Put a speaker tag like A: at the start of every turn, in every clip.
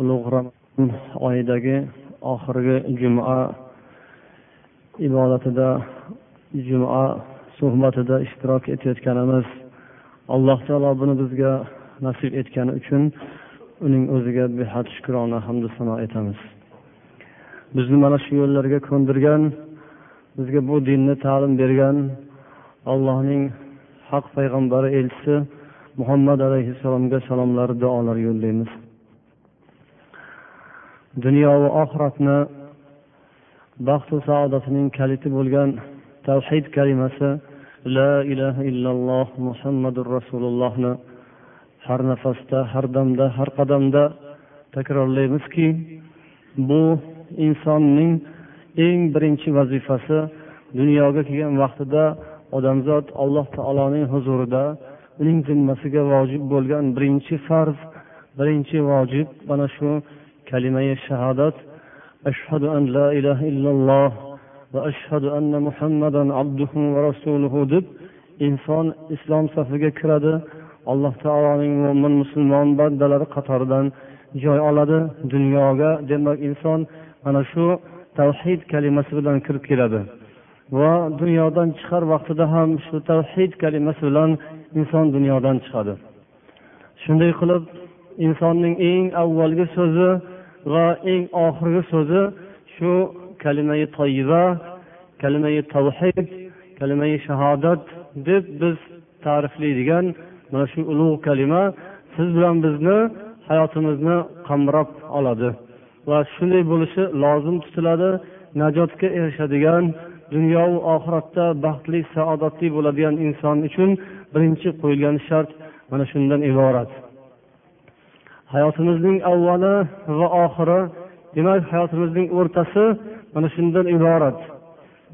A: ulug' ramazon oyidagi oxirgi juma ibodatida juma suhbatida ishtirok etayotganimiz alloh taolo buni bizga nasib etgani uchun uning o'ziga behad shukrona hamdu sano aytamiz. Bizni mana shu yo'llarga ko'ndirgan bizga bu dinni ta'lim bergan allohning haq payg'ambari elchisi muhammad alayhissalomga salomlar duolar yo'llaymiz. Dunyo va oxiratni baxtu saodatining kaliti bo'lgan tavhid kalimasi la ilaha illalloh muhammadur rasulullohni har nafasda har damda har qadamda takrorlaymizki bu insonning eng birinchi vazifasi dunyoga kelgan vaqtida odamzod alloh taoloning huzurida uning zimmasiga vojib bo'lgan birinchi farz birinchi vojib. Mana shu kalimai shahodat ashhadu an la ilaha illalloh الله ashhadu anna muhammadan abduhu ورسوله rasuluhu deb inson islom safiga kiradi. Alloh taoloning mo'min musulmon bandalari qatoridan joy oladi dunyoga. Demak inson mana shu tavhid kalimasi bilan kirib keladi. Va dunyodan chiqar vaqtida ham shu tavhid kalimasi bilan inson dunyodan chiqadi. Shunday qilib insonning eng avvalgi so'zi va eng oxirgi so'zi shu kalimai toyiba kalimai tavhid kalimai shahodat deb biz ta'riflaydigan mana shu ulug' kalima siz bilan bizni hayotimizni qamrab oladi. Va shunday bo'lishi lozim tutiladi najotga erishadigan dunyo va oxiratda baxtli saodatli bo'ladigan inson uchun birinchi qo'yilgan shart mana shundan iborat. Hayotimizning avvali va oxiri demak hayotimizning o'rtasi mana shundan iborat.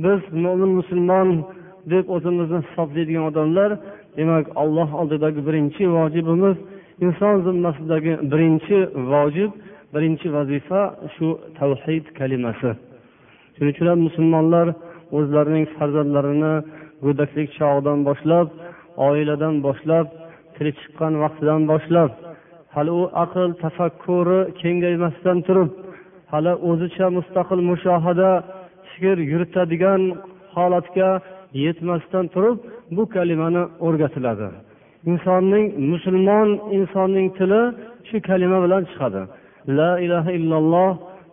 A: Biz mo'min musulmon deb o'zimizni hisoblaydigan odamlar demak alloh oldidagi birinchi vojibimiz inson zimmasidagi birinchi vojib birinchi vazifa shu tavhid kalimasi. Shuning uchun ham musulmonlar o'zlarining farzandlarini go'daklik chog'idan boshlab oiladan boshlab tili chiqqan vaqtidan boshlab hali u aql tafakkuri kengaymasdan turib hali o'zicha mustaqil mushohada fikr yuritadigan holatga yetmasdan turib bu kalimani o'rgatiladi. Insonning musulmon insonning tili shu kalima bilan chiqadi. La ilaha illalloh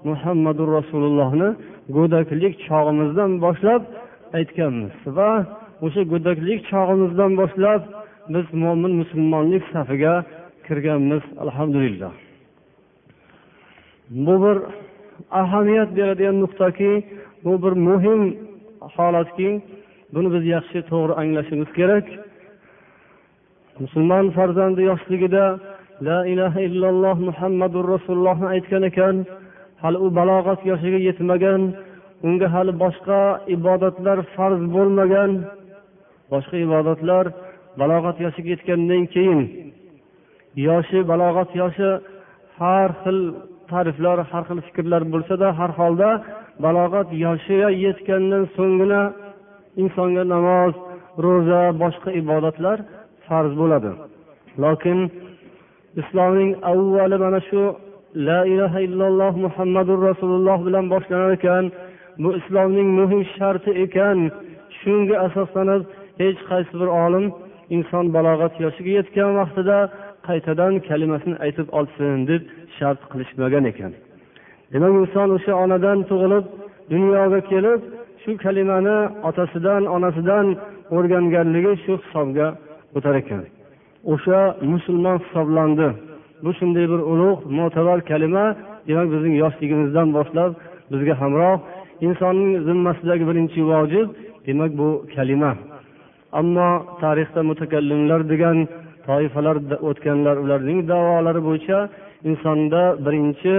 A: muhammadu rasulullohni go'daklik chog'imizdan boshlab aytganmiz va o'sha go'daklik chog'imizdan boshlab biz mo'min musulmonlik safiga kirganmiz alhamdulillah. Bu bir ahamiyat beradigan nuqtaki bu bir muhim holatki buni biz yaxshi to'g'ri anglashimiz kerak. Musulmon farzandi yoshligida la ilaha illalloh muhammadu rasulullohni aytgan ekan hali u balog'at yoshiga yetmagan unga hali boshqa ibodatlar farz bo'lmagan. Boshqa ibodatlar balog'at yoshiga yetgandan keyin yoshi balog'at yoshi har xil ta'riflar har xil fikrlar bo'lsada har holda balog'at yoshiga yetgandan so'nggina insonga namoz ro'za boshqa ibodatlar farz bo'ladi. Lokin islomning avvali mana shu la ilaha illalloh muhammadu rasululloh bilan boshlanar ekan bu islomning muhim sharti ekan. Shunga asoslanib hech qaysi bir olim inson balog'at yoshiga yetgan vaqtida qaytadan kalimasini aytib olsin deb shart qilishmagan ekan. Demak inson o'sha onadan tug'ilib dunyoga kelib shu kalimani otasidan onasidan o'rganganligi shu hisobga o'tar ekan. O'sha musulmon hisoblandi. Bu shunday bir ulug' mo'tabar kalima demak bizning yoshligimizdan boshlab bizga hamroh insonning zimmasidagi birinchi vojib demak bu kalima. Ammo tarixda mutakallimlar degan toifalar o'tganlar ularning davolari bo'yicha insonda birinchi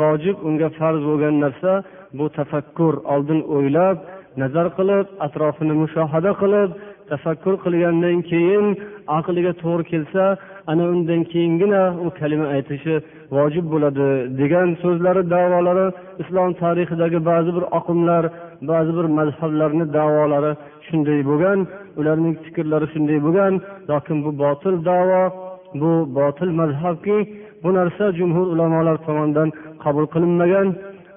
A: vojib unga farz bo'lgan narsa bu tafakkur. Oldin o'ylab nazar qilib atrofini mushohada qilib tafakkur qilgandan keyin aqliga to'g'ri kelsa ana undan keyingina u kalima aytishi vojib bo'ladi degan so'zlari davolari islom tarixidagi ba'zi bir oqimlar ba'zi bir mazhablarni davolari shunday bo'lgan ularning fikrlari shunday bo'lgan lokin bu botil davo bu botil mazhabki bu narsa jumhur ulamolar tomonidan qabul qilinmagan.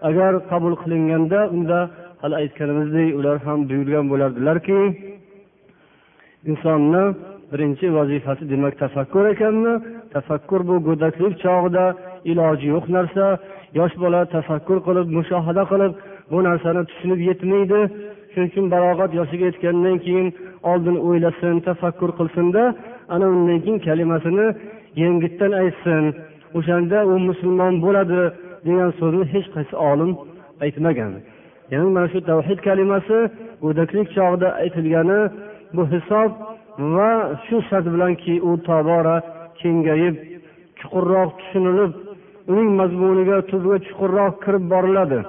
A: Agar qabul qilinganda unda hali aytganimizdek ular ham buyurgan bo'lardilarki insonni birinchi vazifasi demak tafakkur ekanmi? Tafakkur bu go'daklik chog'ida iloji yo'q narsa. Yosh bola tafakkur qilib mushohada qilib bu narsani tushunib yetmaydi. Shuning uchun balog'at yoshiga yetgandan keyin oldin o'ylasin tafakkur qilsinda ana undan keyin kalimasini yengitdan aytsin. O'shanda u musulmon bo'ladi degan so'zni hech qaysi olim aytmagan. Ya'ni mana shu tavhid kalimasi go'daklik chog'ida aytilgani bu hisob va shu shart bilanki u tobora kengayib chuqurroq tushunilib uning mazmuniga tubiga chuqurroq kirib boriladi.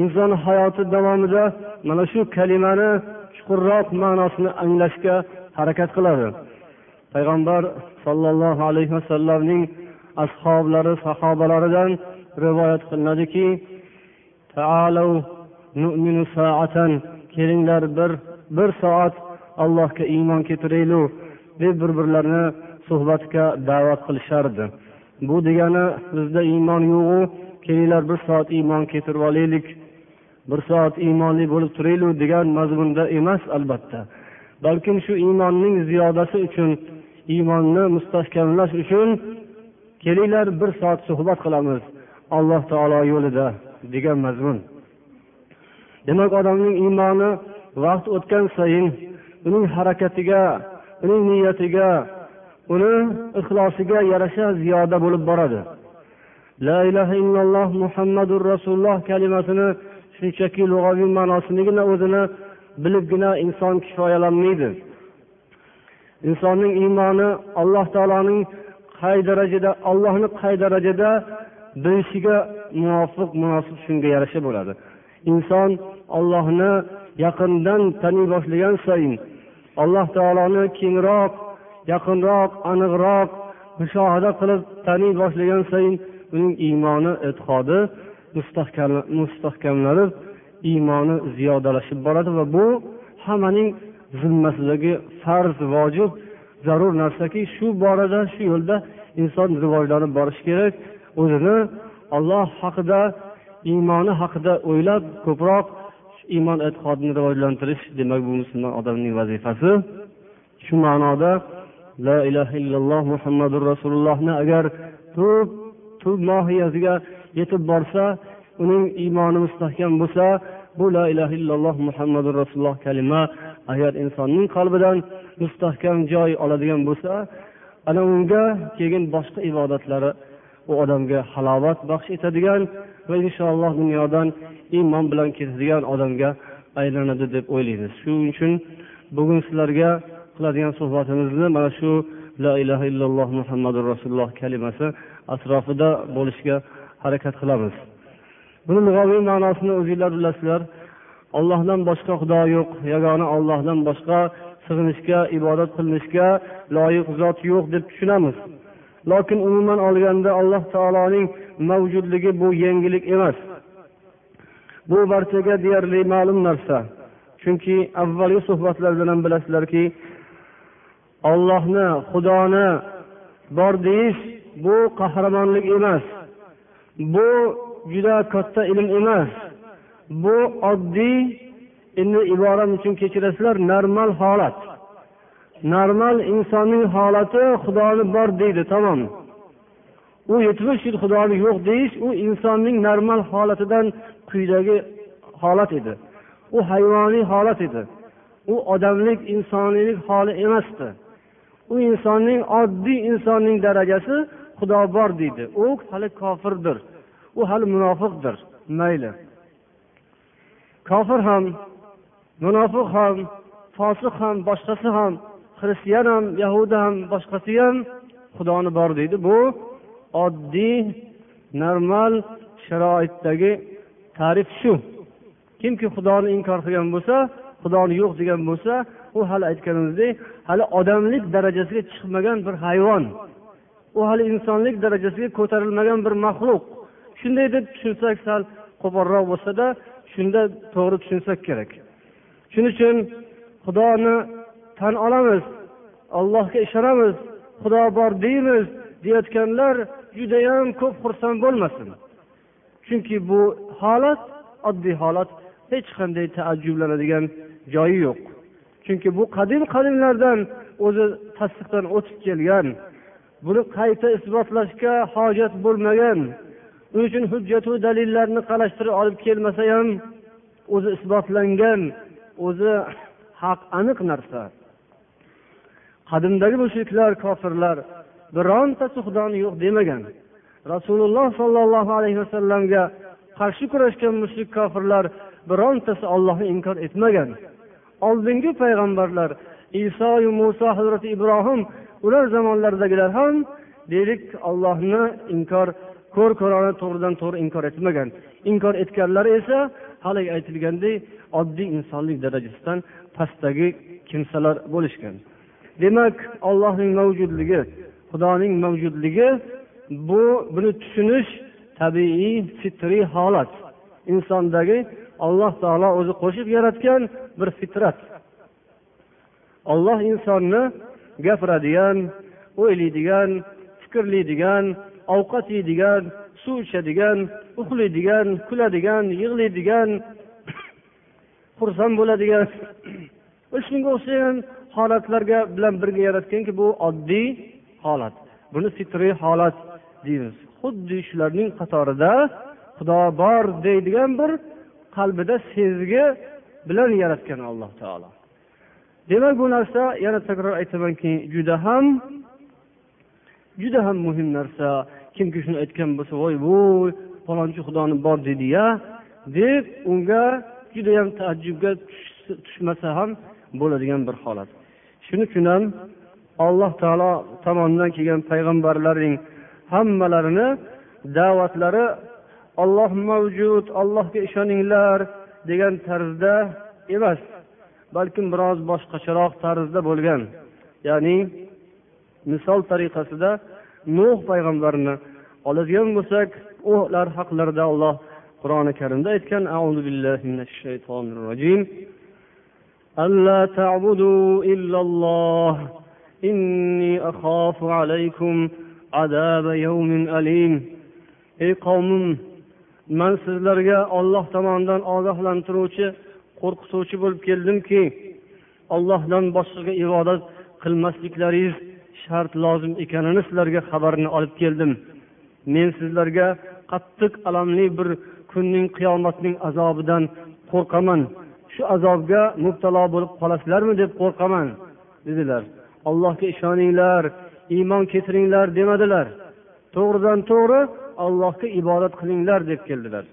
A: Inson hayoti davomida mana shu kalimani chuqurroq ma'nosini anglashga harakat qiladi. Payg'ambar sollallohu alayhi vasallamning ashoblari sahobalaridan rivoyat qilinadiki kelinglar bir bir soat allohga iymon keltiraylik deb bir birlarini suhbatga da'vat qilishardi. Bu degani bizda iymon yo'qu kelinglar bir soat iymon keltirib olaylik bir soat iymonli bo'lib turaylik degan mazmunda emas albatta. Balkim shu iymonning ziyodasi uchun iymonni mustahkamlash uchun kelinglar bir soat suhbat qilamiz alloh taolo yo'lida degan mazmun. Demak odamning iymoni vaqt o'tgan sayin uning harakatiga uning niyatiga uni ixlosiga yarasha ziyoda bo'lib boradi. La ilaha illalloh muhammadur rasululloh kalimasini shunchaki lug'aviy ma'nosinigina o'zini bilibgina inson kifoyalanmaydi. Insonning iymoni alloh taoloning qay darajada allohni qay darajada bilishiga muvofiq munosib shunga yarasha bo'ladi. Inson ollohni yaqindan taniy boshlagan sayin alloh taoloni kengroq yaqinroq aniqroq mushohada qilib taniy boshlagan sayin uning iymoni e'tiqodi mustahkamlanib iymoni ziyodalashib boradi va bu hammaning zimmasidagi farz vojib zarur narsaki shu borada shu yo'lda inson rivojlanib borishi kerak. O'zini olloh haqida iymoni haqida o'ylab ko'proq iymon e'tiqodini rivojlantirish demak bu musulmon odamning vazifasi. Shu ma'noda la ilaha illalloh muhammadu rasulullohni agar tub tub mohiyatiga yetib borsa uning iymoni mustahkam bo'lsa bu la ilaha illalloh muhammadu rasululloh kalima agar insonning qalbidan mustahkam joy oladigan bo'lsa ana unga keyin boshqa ibodatlari u odamga halovat baxsh etadigan va inshaalloh dunyodan iymon bilan ketadigan odamga aylanadi deb o'ylaymiz. Shuning uchun bugun sizlarga qiladigan suhbatimizni mana shu la ilaha illalloh muhammadu rasululloh kalimasi atrofida bo'lishga harakat qilamiz. Buni lug'aviy ma'nosini o'zinglar bilasizlar ollohdan boshqa xudo yo'q yagona ollohdan boshqa sig'inishga ibodat qilinishga loyiq zot yo'q deb tushunamiz. Lokin umuman olganda alloh taoloning mavjudligi bu yangilik emas. Bu barchaga deyarli ma'lum narsa. Chunki avvalgi suhbatlardan ham bilasizlarki ollohni xudoni bor deyish bu qahramonlik emas. Bu juda katta ilm emas. Bu oddiy endi iboram uchun kechirasizlar normal holat. Normal insonning holati xudoni bor deydi tamom. U yetmish yil xudoni yo'q deyish u insonning normal holatidan quyidagi holat edi. U hayvoniy holat edi. U odamlik insoniylik holi emasdi. U insonning oddiy insonning darajasi xudo bor deydi. U hali kofirdir. U hali munofiqdir. Mayli. Kofir ham munofiq ham fosiq ham boshqasi ham xristian ham yahudi ham boshqasi ham xudoni bor deydi. Bu oddiy normal sharoitdagi ta'rif shu. Kimki xudoni inkor qilgan bo'lsa xudoni yo'q degan bo'lsa u hali aytganimizdek hali odamlik darajasiga chiqmagan bir hayvon. U hali insonlik darajasiga ko'tarilmagan bir maxluq. Shunday deb tushunsak sal qo'polroq bo'lsada shunda to'g'ri tushunsak kerak. Shuning uchun xudoni tan olamiz allohga ishonamiz xudo bor deymiz deyayotganlar judayam ko'p xursand bo'lmasin. Chunki bu holat oddiy holat hech qanday taajjublanadigan joyi yo'q. Chunki bu qadim qadimlardan o'zi tasdiqdan o'tib kelgan buni qayta isbotlashga hojat bo'lmagan. Uning uchun hujjatu dalillarni qalashtirib olib kelmasa ham o'zi isbotlangan o'zi haq aniq narsa. Qadimdagi mushriklar kofirlar birontasi xudoni yo'q demagan. Rasululloh sollallohu alayhi vasallamga qarshi kurashgan mushrik kofirlar birontasi ollohni inkor etmagan. Oldingi payg'ambarlar isoyu muso hazrati ibrohim ular zamonlaridagilar ham deylik ollohni inkor ko'r ko'rona to'g'ridan to'g'ri inkor etmagan. Inkor etganlari esa haligi aytilgandek oddiy insonlik darajasidan pastdagi kimsalar bo'lishgan. Demak ollohning mavjudligi xudoning mavjudligi bu buni tushunish tabiiy fitriy holat. Insondagi alloh taolo o'zi qo'shib yaratgan bir fitrat. Olloh insonni gapiradigan o'ylaydigan fikrlaydigan ovqat yeydigan suv ichadigan uxlaydigan kuladigan yig'laydigan xursand bo'ladigan va shunga o'xshagan holatlarga bilan birga yaratganki bu oddiy holat. Buni fitriy holat deymiz. Xuddi shularning qatorida xudo bor deydigan bir qalbida sezgi bilan yaratgan alloh taolo. Demak bu narsa yana takror aytamanki juda ham juda ham muhim narsa. Kimki shuni aytgan bo'lsa voy voy falonchi xudoni bor dediya deb unga judayam taajjubga tushmasa ham bo'ladigan bir holat. Shuning uchun ham alloh taolo tomonidan kelgan payg'ambarlarning hammalarini da'vatlari olloh mavjud allohga ishoninglar degan tarzda emas. balkim biroz boshqacharoq tarzda bo'lgan. Ya'ni misol tariqasida nuh payg'ambarni oladigan bo'lsak ular haqlarida alloh qur'oni karimda aytgan auzu billahi minash shaytonir rojim alla ta'budu inni alaykum yawmin alim. Ey qavmim man sizlarga olloh tomonidan ogohlantiruvchi qo'rqituvchi bo'lib keldimki ollohdan boshqaga ibodat qilmasliklaringiz shart lozim ekanini sizlarga xabarini olib keldim. Men sizlarga qattiq alamli bir kunning qiyomatning azobidan qo'rqaman. Shu azobga mubtalo bo'lib qolasizlarmi deb qo'rqaman dedilar. Allohga ishoninglar iymon keltiringlar demadilar. To'g'ridan to'g'ri allohga ibodat qilinglar deb keldilar.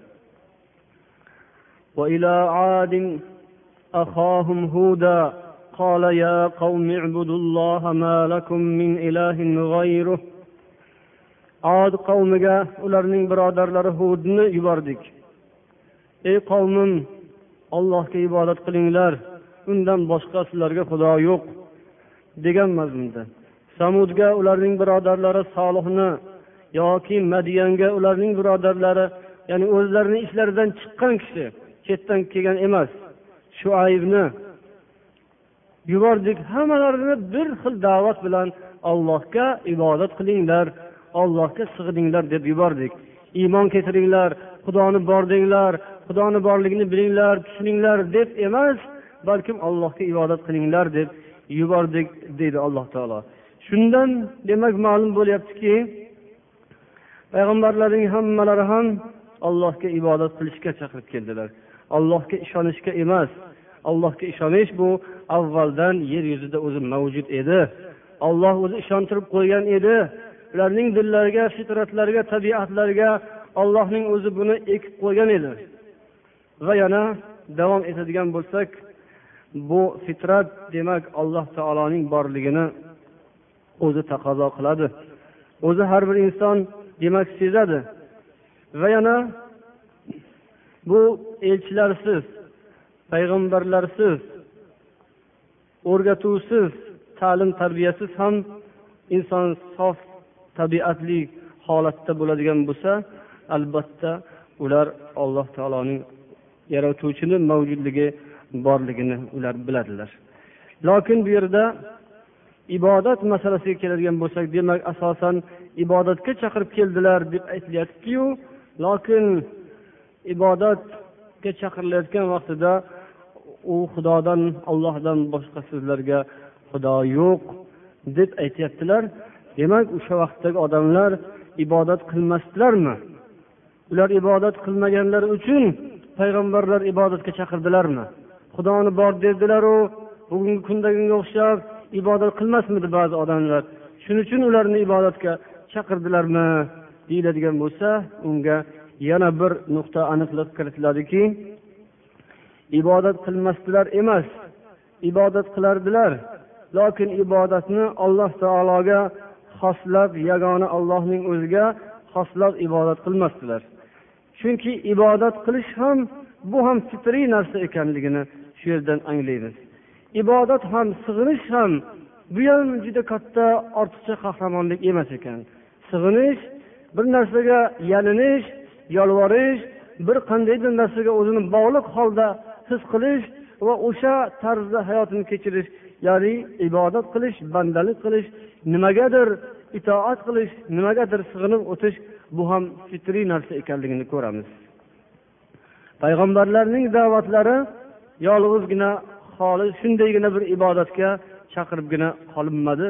A: وإلى عاد أخاهم هودا قال يا قوم اعبدوا الله ما لكم من إله غيره od qavmiga ularning birodarlari hudni yubordik ey qavmim ollohga ibodat qilinglar undan boshqa sizlarga xudo yo'q degan mazmunda samudga ularning birodarlari solihni yoki madiyanga ularning birodarlari ya'ni o'zlarini ishlaridan chiqqan kishi chetdan kelgan emas shu aybni yubordik. Hammalarini bir xil da'vat bilan allohga ibodat qilinglar ollohga sig'ininglar deb yubordik. Iymon keltiringlar xudoni bor denglar xudoni borligini bilinglar tushuninglar deb emas balkim allohga ibodat qilinglar deb yubordik deydi alloh taolo. Shundan demak ma'lum bo'lyaptiki payg'ambarlarning hammalari ham allohga ibodat qilishga chaqirib keldilar. Allohga ishonishga emas. Allohga ishonish bu avvaldan yer yuzida o'zi mavjud edi. Olloh o'zi ishontirib qo'ygan edi. Ularning dillariga fitratlariga tabiatlariga ollohning o'zi buni ekib qo'ygan edi. Va yana davom etadigan bo'lsak bu fitrat demak alloh taoloning borligini o'zi taqozo qiladi. O'zi har bir inson demak sezadi. Va yana bu elchilarsiz payg'ambarlarsiz o'rgatuvsiz ta'lim tarbiyasiz ham inson sof tabiatli holatda bo'ladigan bo'lsa albatta ular alloh taoloning yaratuvchini mavjudligi borligini ular biladilar. Lokin bu yerda ibodat masalasiga keladigan bo'lsak demak asosan ibodatga chaqirib keldilar deb aytilyaptiku lokin ibodatga chaqirilayotgan vaqtida u xudodan ollohdan boshqa sizlarga xudo yo'q deb aytyaptilar. Demak o'sha vaqtdagi odamlar ibodat qilmasdilarmi? Ular ibodat qilmaganlari uchun payg'ambarlar ibodatga chaqirdilarmi? Xudoni bor dedilaru bugungi kundagiga o'xshab ibodat qilmasmidi ba'zi odamlar? Shuning uchun ularni ibodatga chaqirdilarmi? deyiladigan bo'lsa unga yana bir nuqta aniqlik kiritiladiki ibodat qilmasdilar emas ibodat qilardilar lokin ibodatni alloh taologa xoslab yagona allohning o'ziga xoslab ibodat qilmasdilar. Chunki ibodat qilish ham bu ham fitriy narsa ekanligini shu yerdan anglaymiz. Ibodat ham sig'inish ham bu ham juda katta ortiqcha qahramonlik emas ekan. Sig'inish bir narsaga yalinish yolvorish bir qandaydir narsaga o'zini bog'liq holda his qilish va o'sha tarzda hayotini kechirish ya'ni ibodat qilish bandalik qilish nimagadir itoat qilish nimagadir sig'inib o'tish bu ham fitriy narsa ekanligini ko'ramiz. Payg'ambarlarning da'vatlari yolg'izgina xolis shundaygina bir ibodatga chaqiribgina qolinmadi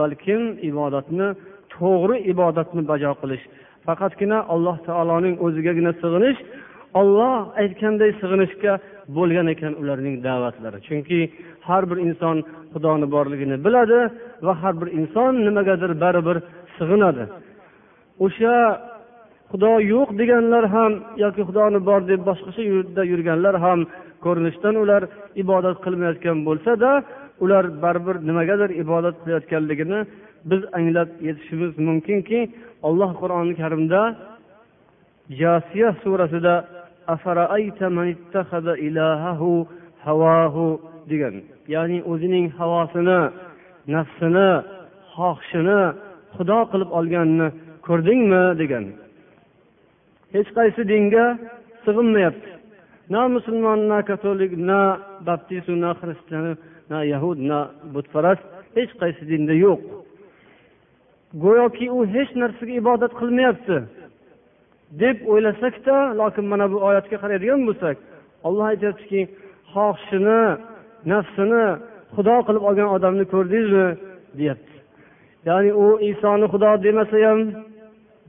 A: balkim ibodatni to'g'ri ibodatni bajo qilish faqatgina alloh taoloning o'zigagina sig'inish olloh aytganday sig'inishga bo'lgan ekan ularning da'vatlari. Chunki har bir inson xudoni borligini biladi va har bir inson nimagadir baribir sig'inadi. O'sha xudo yo'q deganlar ham yoki xudoni bor deb boshqacha yo'lda yurganlar ham ko'rinishdan ular ibodat qilmayotgan bo'lsada ular baribir nimagadir ibodat qilayotganligini biz anglab yetishimiz mumkinki olloh qur'oni karimda jasiya surasida degan. Ya'ni o'zining havosini nafsini xohishini xudo qilib olganini ko'rdingmi degan. Hech qaysi dinga sig'inmayapti. Na musulmon na katolik na baptist na xristian na yahud na butparast hech qaysi dinda yo'q. Go'yoki u hech narsaga ibodat qilmayapti. Deb o'ylasakda lokin mana bu oyatga qaraydigan bo'lsak olloh aytyaptiki xohishini nafsini xudo qilib olgan odamni ko'rdingizmi? Deyapti. Ya'ni u isoni xudo demasa ham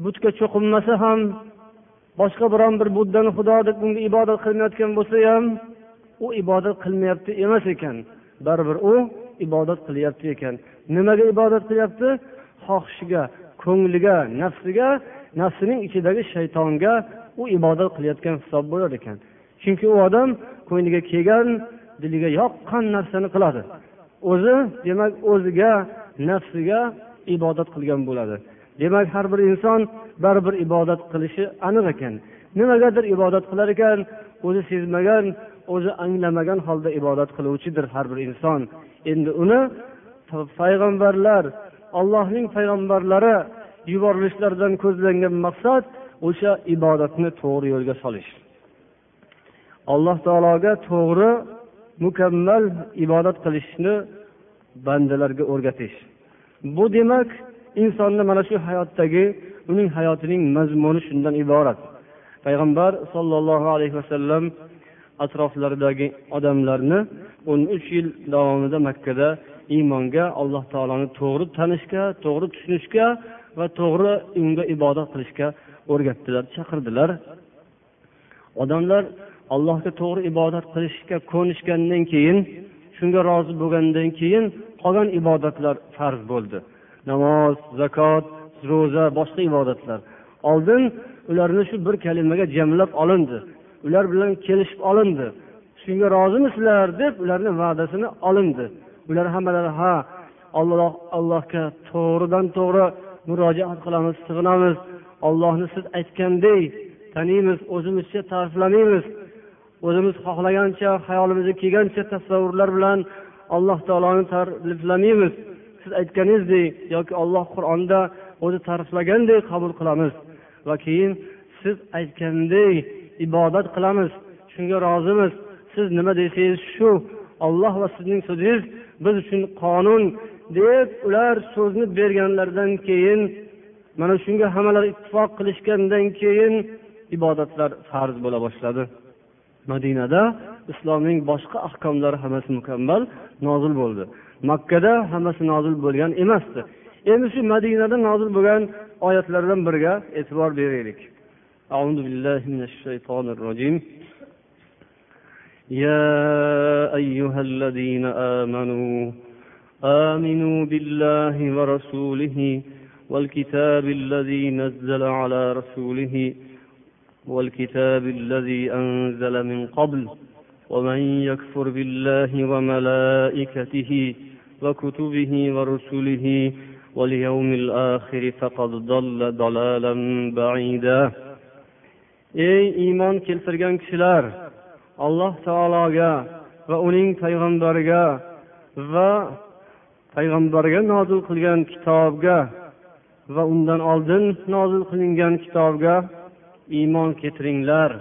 A: butga cho'qinmasa ham boshqa biron bir buddani xudo deb unga ibodat qilmayotgan bo'lsa ham u ibodat qilmayapti emas ekan. Baribir u ibodat qilyapti ekan. Nimaga ibodat qilyapti? Xohishiga ko'ngliga nafsiga nafsining ichidagi shaytonga u ibodat qilayotgan hisob bo'lar ekan. Chunki u odam ko'ngliga kelgan diliga yoqqan narsani qiladi. O'zi demak o'ziga nafsiga ibodat qilgan bo'ladi. Demak har bir inson baribir ibodat qilishi aniq ekan. Nimagadir ibodat qilar ekan o'zi sezmagan o'zi anglamagan holda ibodat qiluvchidir har bir inson. Endi uni payg'ambarlar allohning payg'ambarlari yuborilishlaridan ko'zlangan maqsad o'sha ibodatni to'g'ri yo'lga solish. Alloh taologa to'g'ri mukammal ibodat qilishni bandalarga o'rgatish. Bu demak insonni mana shu hayotdagi uning hayotining mazmuni shundan iborat. Payg'ambar sollallohu alayhi vasallam atroflaridagi odamlarni o'n uch yil davomida makkada iymonga alloh taoloni to'g'ri tanishga to'g'ri tushunishga va to'g'ri unga ibodat qilishga o'rgatdilar chaqirdilar. Odamlar allohga to'g'ri ibodat qilishga ko'nishgandan keyin shunga rozi bo'lgandan keyin qolgan ibodatlar farz bo'ldi. Namoz zakot ro'za boshqa ibodatlar. Oldin ularni shu bir kalimaga jamlab olindi. Ular bilan kelishib olindi. Shunga rozimisizlar deb ularni va'dasini olindi. Ular hammalari ha alloh allohga to'g'ridan to'g'ri murojaat qilamiz sig'inamiz. Ollohni siz aytgandek taniymiz o'zimizcha ta'riflamaymiz. O'zimiz xohlagancha hayolimizga kelgancha tasavvurlar bilan alloh taoloni ta'riflamaymiz. Siz aytganingizdek yoki olloh qur'onda o'zi ta'riflagandek qabul qilamiz. Va keyin siz aytgandek ibodat qilamiz. Shunga rozimiz. Siz nima desangiz shu olloh va sizning so'zingiz biz uchun qonun deb ular so'zni berganlaridan keyin mana shunga hammalar ittifoq qilishgandan keyin ibodatlar farz bo'la boshladi madinada islomning boshqa ahkomlari hammasi mukammal nozil bo'ldi makkada hammasi nozil bo'lgan emasdi endi shu madinada nozil bo'lgan oyatlardan biriga e'tibor beraylik أعوذ بالله من الشيطان الرجيم يا أيها الذين آمنوا آمنوا بالله ورسوله والكتاب الذي نزل على رسوله والكتاب الذي أنزل من قبل ومن يكفر بالله وملائكته وكتبه ورسله واليوم الآخر فقد ضل ضلالا بعيدا. ey iymon keltirgan kishilar alloh taologa va uning payg'ambariga va payg'ambarga nozil qilgan kitobga va undan oldin nozil qilingan kitobga iymon keltiringlar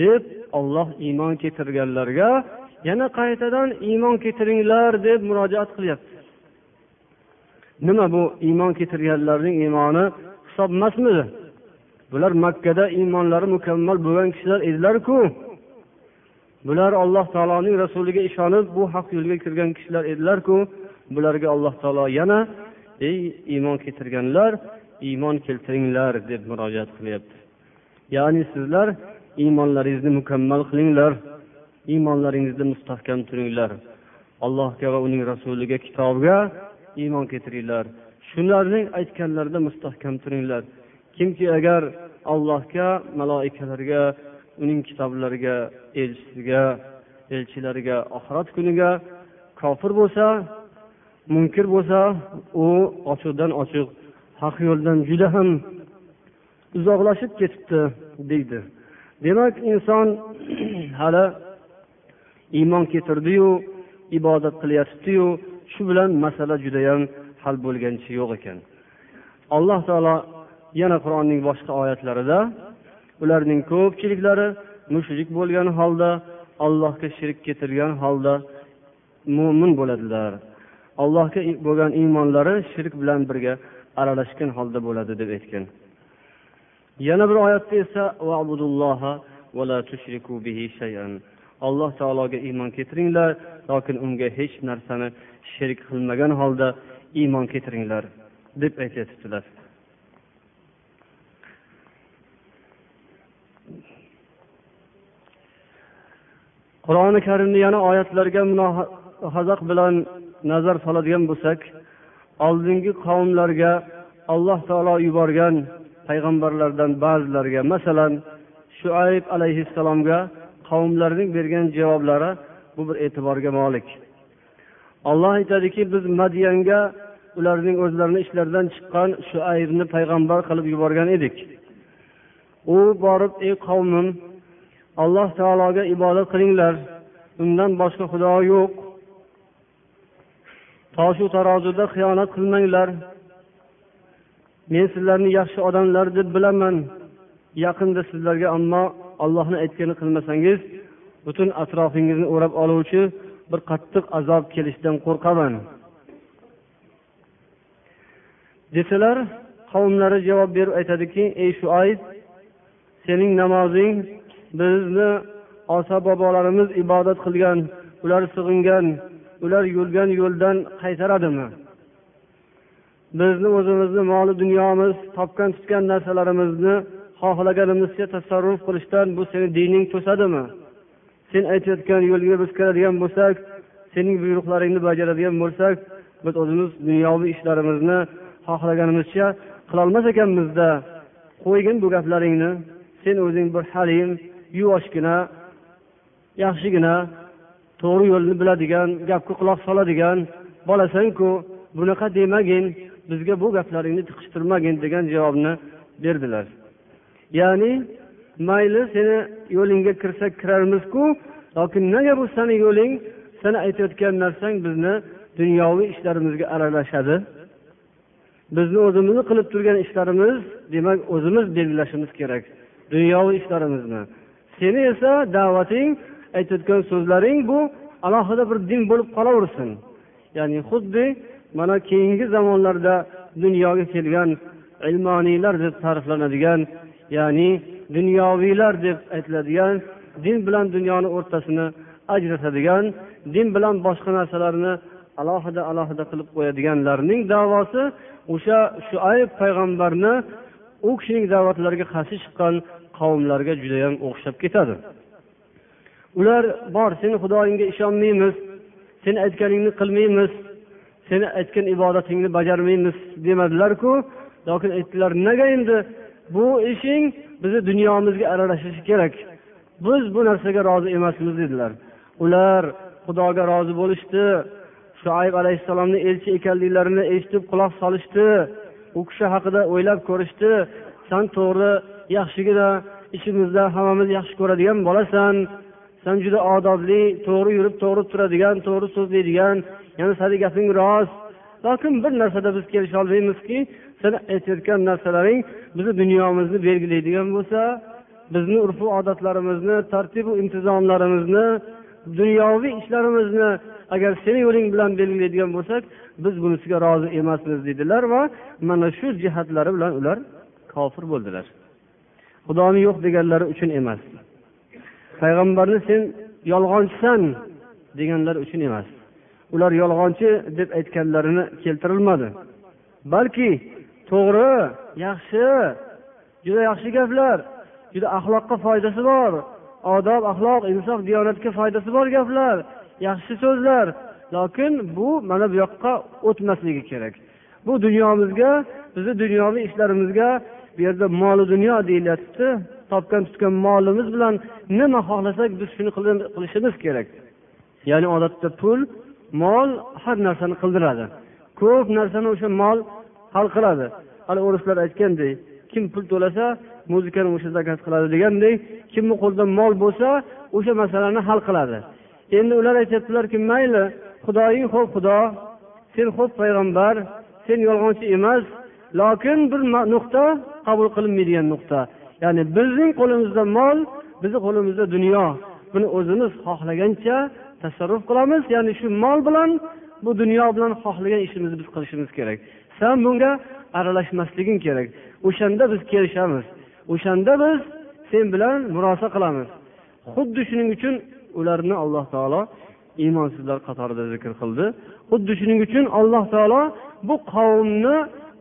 A: deb olloh iymon keltirganlarga yana qaytadan iymon keltiringlar deb murojaat qilyapti. Nima bu iymon keltirganlarning iymoni? Hisob emasmidi bular makkada iymonlari mukammal bo'lgan kishilar edilarku. Bular alloh taoloning rasuliga ishonib bu haq yo'lga kirgan kishilar edilarku. Bularga alloh taolo yana ey iymon keltirganlar iymon keltiringlar deb murojaat qilyapti. Ya'ni sizlar iymonlaringizni mukammal qilinglar iymonlaringizda mustahkam turinglar. Allohga va uning rasuliga kitobga iymon keltiringlar. Shularning aytganlarida mustahkam turinglar. Kimki agar allohga maloikalarga uning kitoblariga elchisiga elchilariga oxirat kuniga kofir bo'lsa munkir bo'lsa u ochiqdan ochiq haq yo'ldan juda ham uzoqlashib ketibdi deydi. Demak inson hali iymon keltirdiyu ibodat qilyatibdiyu shu bilan masala judayam hal bo'lganicha yo'q ekan. Alloh taolo yana qur'onning boshqa oyatlarida ularning ko'pchiliklari mushrik bo'lgan holda allohga shirk keltirgan holda mo'min bo'ladilar. Allohga bo'lgan iymonlari shirk bilan birga aralashgan holda bo'ladi deb aytgan. Yana bir oyatda esa alloh taologa iymon keltiringlar lokin unga hech narsani sherik qilmagan holda iymon keltiringlar deb aytyaptilar. Qur'oni karimni yana oyatlarga mulohaza bilan nazar soladigan bo'lsak oldingi qavmlarga alloh taolo yuborgan payg'ambarlardan ba'zilariga masalan shuayb alayhissalomga qavmlarning bergan javoblari bu bir e'tiborga molik. Alloh aytadiki biz madiyanga ularning o'zlarini ishlaridan chiqqan shuaybni payg'ambar qilib yuborgan edik. U borib ey qavmim alloh taologa ibodat qilinglar. Undan boshqa xudo yo'q. Toshu tarozida xiyonat qilmanglar. Men sizlarni yaxshi odamlar deb bilaman. Yaqinda sizlarga ammo allohni aytganini qilmasangiz butun atrofingizni o'rab oluvchi bir qattiq azob kelishidan qo'rqaman. Desalar qavmlari javob berib aytadiki ey shuayb sening namozing bizni ota bobolarimiz ibodat qilgan ular sig'ingan ular yurgan yo'ldan qaytaradimi? Bizni o'zimizni moli dunyomiz topgan tutgan narsalarimizni xohlaganimizcha tasarruf qilishdan bu seni dining to'sadimi? Sen aytayotgan yo'lga biz kiradigan bo'lsak sening buyruqlaringni bajaradigan bo'lsak biz o'zimiz dunyoviy ishlarimizni xohlaganimizcha qilolmas ekanmizda. Qo'ygin bu gaplaringni. Sen o'zing bir halim yuvoshgina yaxshigina to'g'ri yo'lni biladigan gapga quloq soladigan bolasanku bunaqa demagin bizga bu gaplaringni tiqishtirmagin degan javobni berdilar. Ya'ni mayli seni yo'lingga kirsak kirarmizku lokin nega bu sani yo'ling sani aytayotgan narsang bizni dunyoviy ishlarimizga aralashadi. Bizni o'zimizni qilib turgan ishlarimiz demak o'zimiz belgilashimiz kerak. Dunyoviy ishlarimizni seni esa da'vating aytayotgan so'zlaring bu alohida bir din bo'lib qolaversin. Ya'ni xuddi mana keyingi zamonlarda dunyoga kelgan ilmoniylar deb ta'riflanadigan ya'ni dunyoviylar deb aytiladigan din bilan dunyoni o'rtasini ajratadigan din bilan boshqa narsalarni alohida alohida qilib qo'yadiganlarning davosi o'sha shuayb payg'ambarni u kishining da'vatlariga qarshi chiqqan qavmlarga judayam o'xshab ketadi. Ular bor seni xudoyingga ishonmaymiz seni aytganingni qilmaymiz seni aytgan ibodatingni bajarmaymiz demadilarku lokin aytdilar nega endi? Bu ishing bizni dunyomizga aralashishi kerak. Biz bu narsaga rozi emasmiz dedilar. Ular xudoga rozi bo'lishdi. Shuayb alayhissalomni elchi ekanliklarini eshitib quloq solishdi. U kishi haqida o'ylab ko'rishdi. San to'g'ri yaxshigina ichimizda hammamiz yaxshi ko'radigan bolasan. San juda odobli to'g'ri yurib to'g'ri turadigan to'g'ri so'zlaydigan yana sani gaping rost. Lokin bir narsada biz kelisholmaymizki sen aytayotgan narsalaring bizni dunyomizni belgilaydigan bo'lsa bizni urf odatlarimizni tartibu intizomlarimizni dunyoviy ishlarimizni agar seni yo'ling bilan belgilaydigan bo'lsak biz bunisiga rozi emasmiz dedilar va mana shu jihatlari bilan ular kofir bo'ldilar. Xudoni yo'q deganlari uchun emas. Payg'ambarni sen yolg'onchisan deganlar uchun emas. Ular yolg'onchi deb aytganlarini keltirilmadi. Balki to'g'ri yaxshi juda yaxshi gaplar juda axloqqa foydasi bor odob axloq insof diyonatga foydasi bor gaplar yaxshi so'zlar. Lokin bu mana bu yoqqa o'tmasligi kerak. Bu dunyomizga bizni dunyoviy ishlarimizga bu yerda moli dunyo deyilyaptida topgan tutgan molimiz bilan nima xohlasak biz shuni qilishimiz kerak. Ya'ni odatda pul mol har narsani qildiradi. Ko'p narsani o'sha mol hal qiladi. Hali o'rislar aytgandek kim pul to'lasa muzikani o'sha zakaz qiladi degandek kimni qo'lida mol bo'lsa o'sha masalani hal qiladi. Endi ular aytyaptilarki mayli xudoying xo'p xudo sen xo'p payg'ambar sen yolg'onchi emas lokin bir nuqta qabul qilinmaydigan nuqta. Ya'ni bizning qo'limizda mol bizni qo'limizda dunyo. Buni o'zimiz xohlagancha tasarruf qilamiz. Ya'ni shu mol bilan bu dunyo bilan xohlagan ishimizni biz qilishimiz kerak. San bunga aralashmasliging kerak. O'shanda biz kelishamiz. O'shanda biz sen bilan murosa qilamiz. Xuddi shuning uchun ularni alloh taolo iymonsizlar qatorida zikr qildi. Xuddi shuning uchun alloh taolo bu qavmni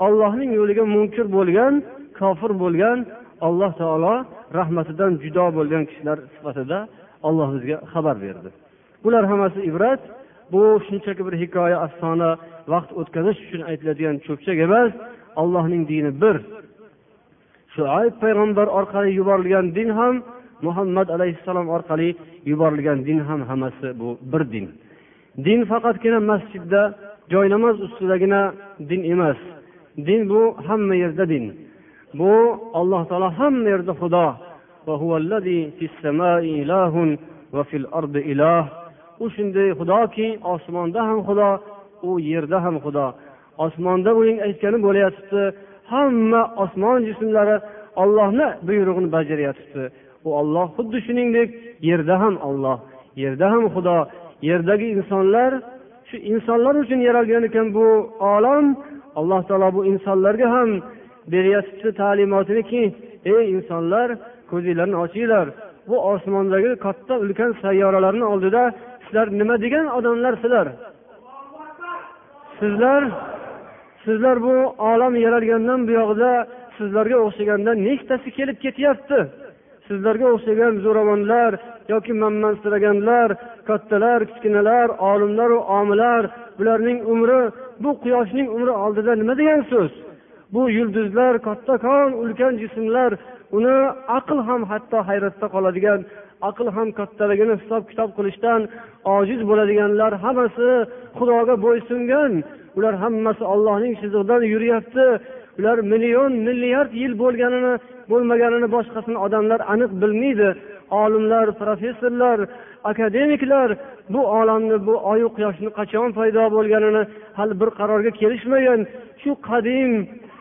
A: ollohning yo'liga munkir bo'lgan kofir bo'lgan alloh taolo rahmatidan judo bo'lgan kishilar sifatida olloh bizga xabar berdi. Bular hammasi ibrat. Bu shunchaki bir hikoya afsona vaqt o'tkazish uchun aytiladigan cho'pchak emas. Allohning dini bir. Shuayb payg'ambar orqali yuborilgan din ham muhammad alayhissalom orqali yuborilgan din ham hammasi bu bir din. Din faqatgina masjidda joynamoz ustidagina din emas. Din bu hamma yerda din. Bu alloh taolo hamma yerda xudo. U shunday xudoki osmonda ham xudo u yerda ham xudo. Osmonda uning aytgani bo'layotibdi hamma osmon jismlari ollohni buyrug'ini bajaryotibdi. U olloh xuddi shuningdek yerda ham olloh yerda ham xudo. Yerdagi insonlar shu insonlar uchun yaralgan ekan bu olam alloh taolo bu insonlarga ham beryapti ta'limotiniki ey insonlar ko'zinglarni ochinglar. Bu osmondagi katta ulkan sayyoralarni oldida sizlar nima degan odamlarsizlar sizlar sizlar bu olam yaralgandan buyog'ida sizlarga o'xshagandan nechtasi kelib ketyapti? Sizlarga o'xshagan zo'ravonlar yoki manmansiraganlar kattalar kichkinalar olimlaru omilar bularning umri bu quyoshning umri oldida nima degan so'z? Bu yulduzlar kattakon ulkan jismlar uni aql ham hatto hayratda qoladigan aql ham kattaligini hisob kitob qilishdan ojiz bo'ladiganlar hammasi xudoga bo'ysungan. Ular hammasi ollohning chizig'idan yuryapti. Ular million milliard yil bo'lganini bo'lmaganini boshqasini odamlar aniq bilmaydi. Olimlar professorlar akademiklar bu olamni bu oyu quyoshni qachon paydo bo'lganini hali bir qarorga kelishmagan. Shu qadim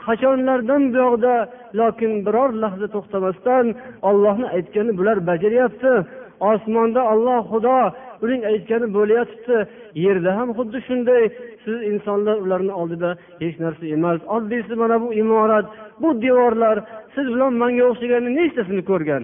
A: qachonlardan buyog'da lokin biror lahza to'xtamasdan ollohni aytgani bular bajaryapti. Osmonda olloh xudo uning aytgani bo'layotibdi yerda ham xuddi shunday. Siz insonlar ularni oldida hech narsa emas. Oddiysi mana bu imorat bu devorlar. Siz bilan manga o'xshaganni nechtasini ko'rgan?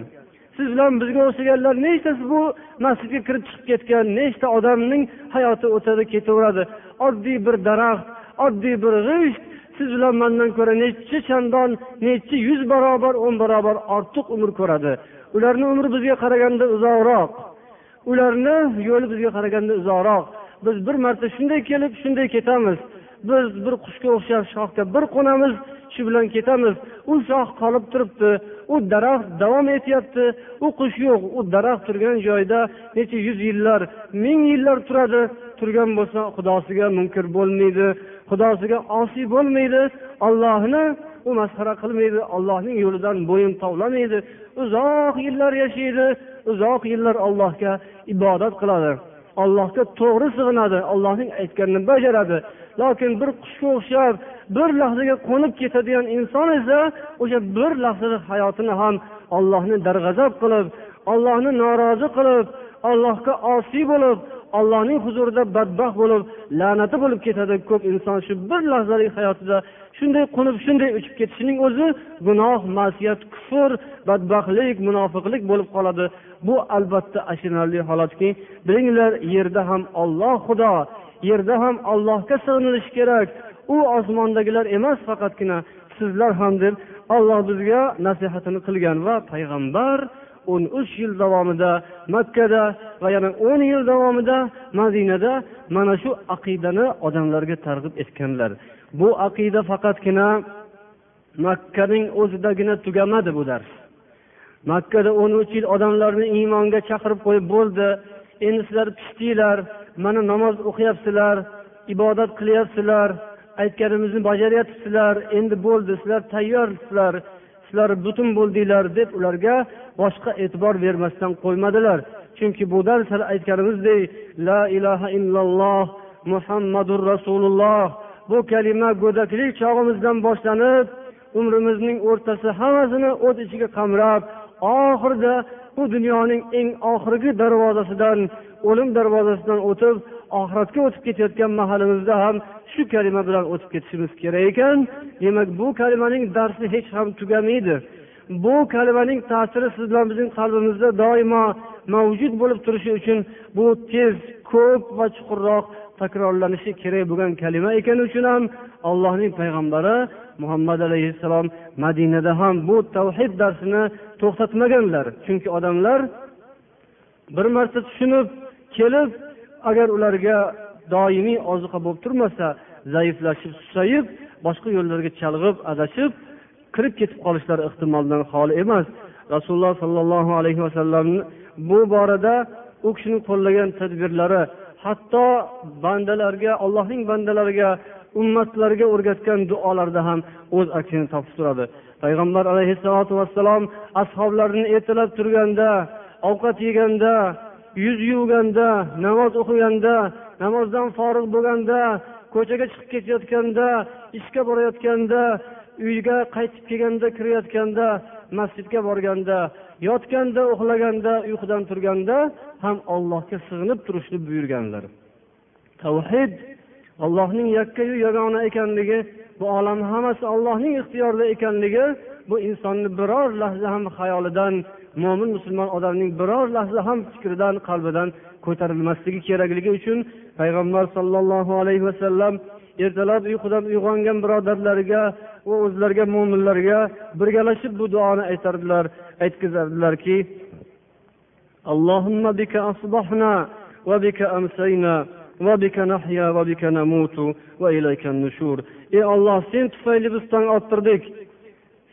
A: Siz bilan bizga o'xshaganlar nechtasi bu masjidga kirib chiqib ketgan? Nechta odamning hayoti o'tadi ketaveradi? Oddiy bir daraxt oddiy bir g'isht siz bilan mandan ko'ra necha chandon necha yuz barobar o'n barobar ortiq umr ko'radi. Ularni umri bizga qaraganda uzoqroq. Ularni yo'li bizga qaraganda uzoqroq. Biz bir marta shunday kelib shunday ketamiz. Biz bir qushga o'xshab shoxga bir qo'namiz shu bilan ketamiz. U shox qolib turibdi u daraxt davom etyapti. U qush yo'q u daraxt turgan joyda necha yuz yillar ming yillar turadi. Turgan bo'lsa xudosiga munkir bo'lmaydi. Xudosiga osiy bo'lmaydi ollohni u masxara qilmaydi ollohning yo'lidan bo'yin tovlamaydi. Uzoq yillar yashaydi uzoq yillar allohga ibodat qiladi. Allohga to'g'ri sig'inadi allohning aytganini bajaradi. Lokin bir qushga o'xshab bir lahzaga qo'nib ketadigan inson esa o'sha bir lahzada hayotini ham ollohni darg'azab qilib ollohni norozi qilib allohga osiy bo'lib allohning huzurida badbaxt bo'lib la'nati bo'lib ketadi ko'p inson shu bir lahzalik hayotida. Shunday qo'nib shunday uchib ketishining o'zi gunoh masiyat kufr badbaxtlik munofiqlik bo'lib qoladi. Bu albatta achinarli holatki bilinglar yerda ham olloh xudo yerda ham allohga sig'inilish kerak. U osmondagilar emas faqatgina sizlar ham deb olloh bizga nasihatini qilgan va payg'ambar o'n uch yil davomida makkada va yana o'n yil davomida madinada mana shu aqidani odamlarga targ'ib etganlar. Bu aqida faqatgina makkaning o'zidagina tugamadi bu dars. Makkada o'n uch yil odamlarni iymonga chaqirib qo'yib bo'ldi. Endi sizlar pishdinglar mana namoz o'qiyapsizlar ibodat qilyapsizlar aytganimizni bajaryapsizlar endi bo'ldi sizlar tayyorsizlar sizlar butun bo'ldinglar deb ularga boshqa e'tibor bermasdan qo'ymadilar. Chunki bu dars hali aytganimizdek la ilaha illalloh muhammadur rasululloh bu kalima go'daklik chog'imizdan boshlanib umrimizning o'rtasi hammasini o't ichiga qamrab oxirida bu dunyoning eng oxirgi darvozasidan o'lim darvozasidan o'tib oxiratga o'tib ketayotgan mahalimizda ham shu kalima bilan o'tib ketishimiz kerak ekan. Demak bu kalimaning darsi hech ham tugamaydi. Bu kalimaning ta'siri siz bilan bizning qalbimizda doimo mavjud bo'lib turishi uchun bu tez ko'p va chuqurroq takrorlanishi kerak bo'lgan kalima ekani uchun ham allohning payg'ambari muhammad alayhissalom madinada ham bu tavhid darsini to'xtatmaganlar. Chunki odamlar bir marta tushunib kelib agar ularga doimiy ozuqa bo'lib turmasa zaiflashib susayib boshqa yo'llarga chalg'ib adashib kirib ketib qolishlari ehtimoldan xoli emas. Rasululloh sollallohu alayhi vasallamni bu borada u kishini qo'llagan tadbirlari hatto bandalarga allohning bandalariga ummatlarga o'rgatgan duolarda ham o'z aksini topib turadi. Payg'ambar alayhissalotu vassalom ashoblarini ertalab turganda ovqat yeganda yuz yuvganda namoz o'qiganda namozdan forig' bo'lganda ko'chaga chiqib ketayotganda ishga borayotganda uyga qaytib kelganda kirayotganda masjidga borganda yotganda uxlaganda uyqudan turganda ham ollohga sig'inib turishni buyurganlar. Tavhid allohning yakkayu yagona ekanligi bu olam hammasi allohning ixtiyorida ekanligi bu insonni biror lahza ham xayolidan mo'min musulmon odamning biror lahza ham fikridan qalbidan ko'tarilmasligi kerakligi uchun payg'ambar sollallohu alayhi vasallam ertalab uyqudan uyg'ongan birodarlariga va o'zlariga mo'minlarga birgalashib bu duoni aytardilar aytkazardilarki اللهم بك أصبحنا وبك أمسينا وبك نحيا وبك نموت وإليك النشور ey olloh sen tufayli biz tong ottirdik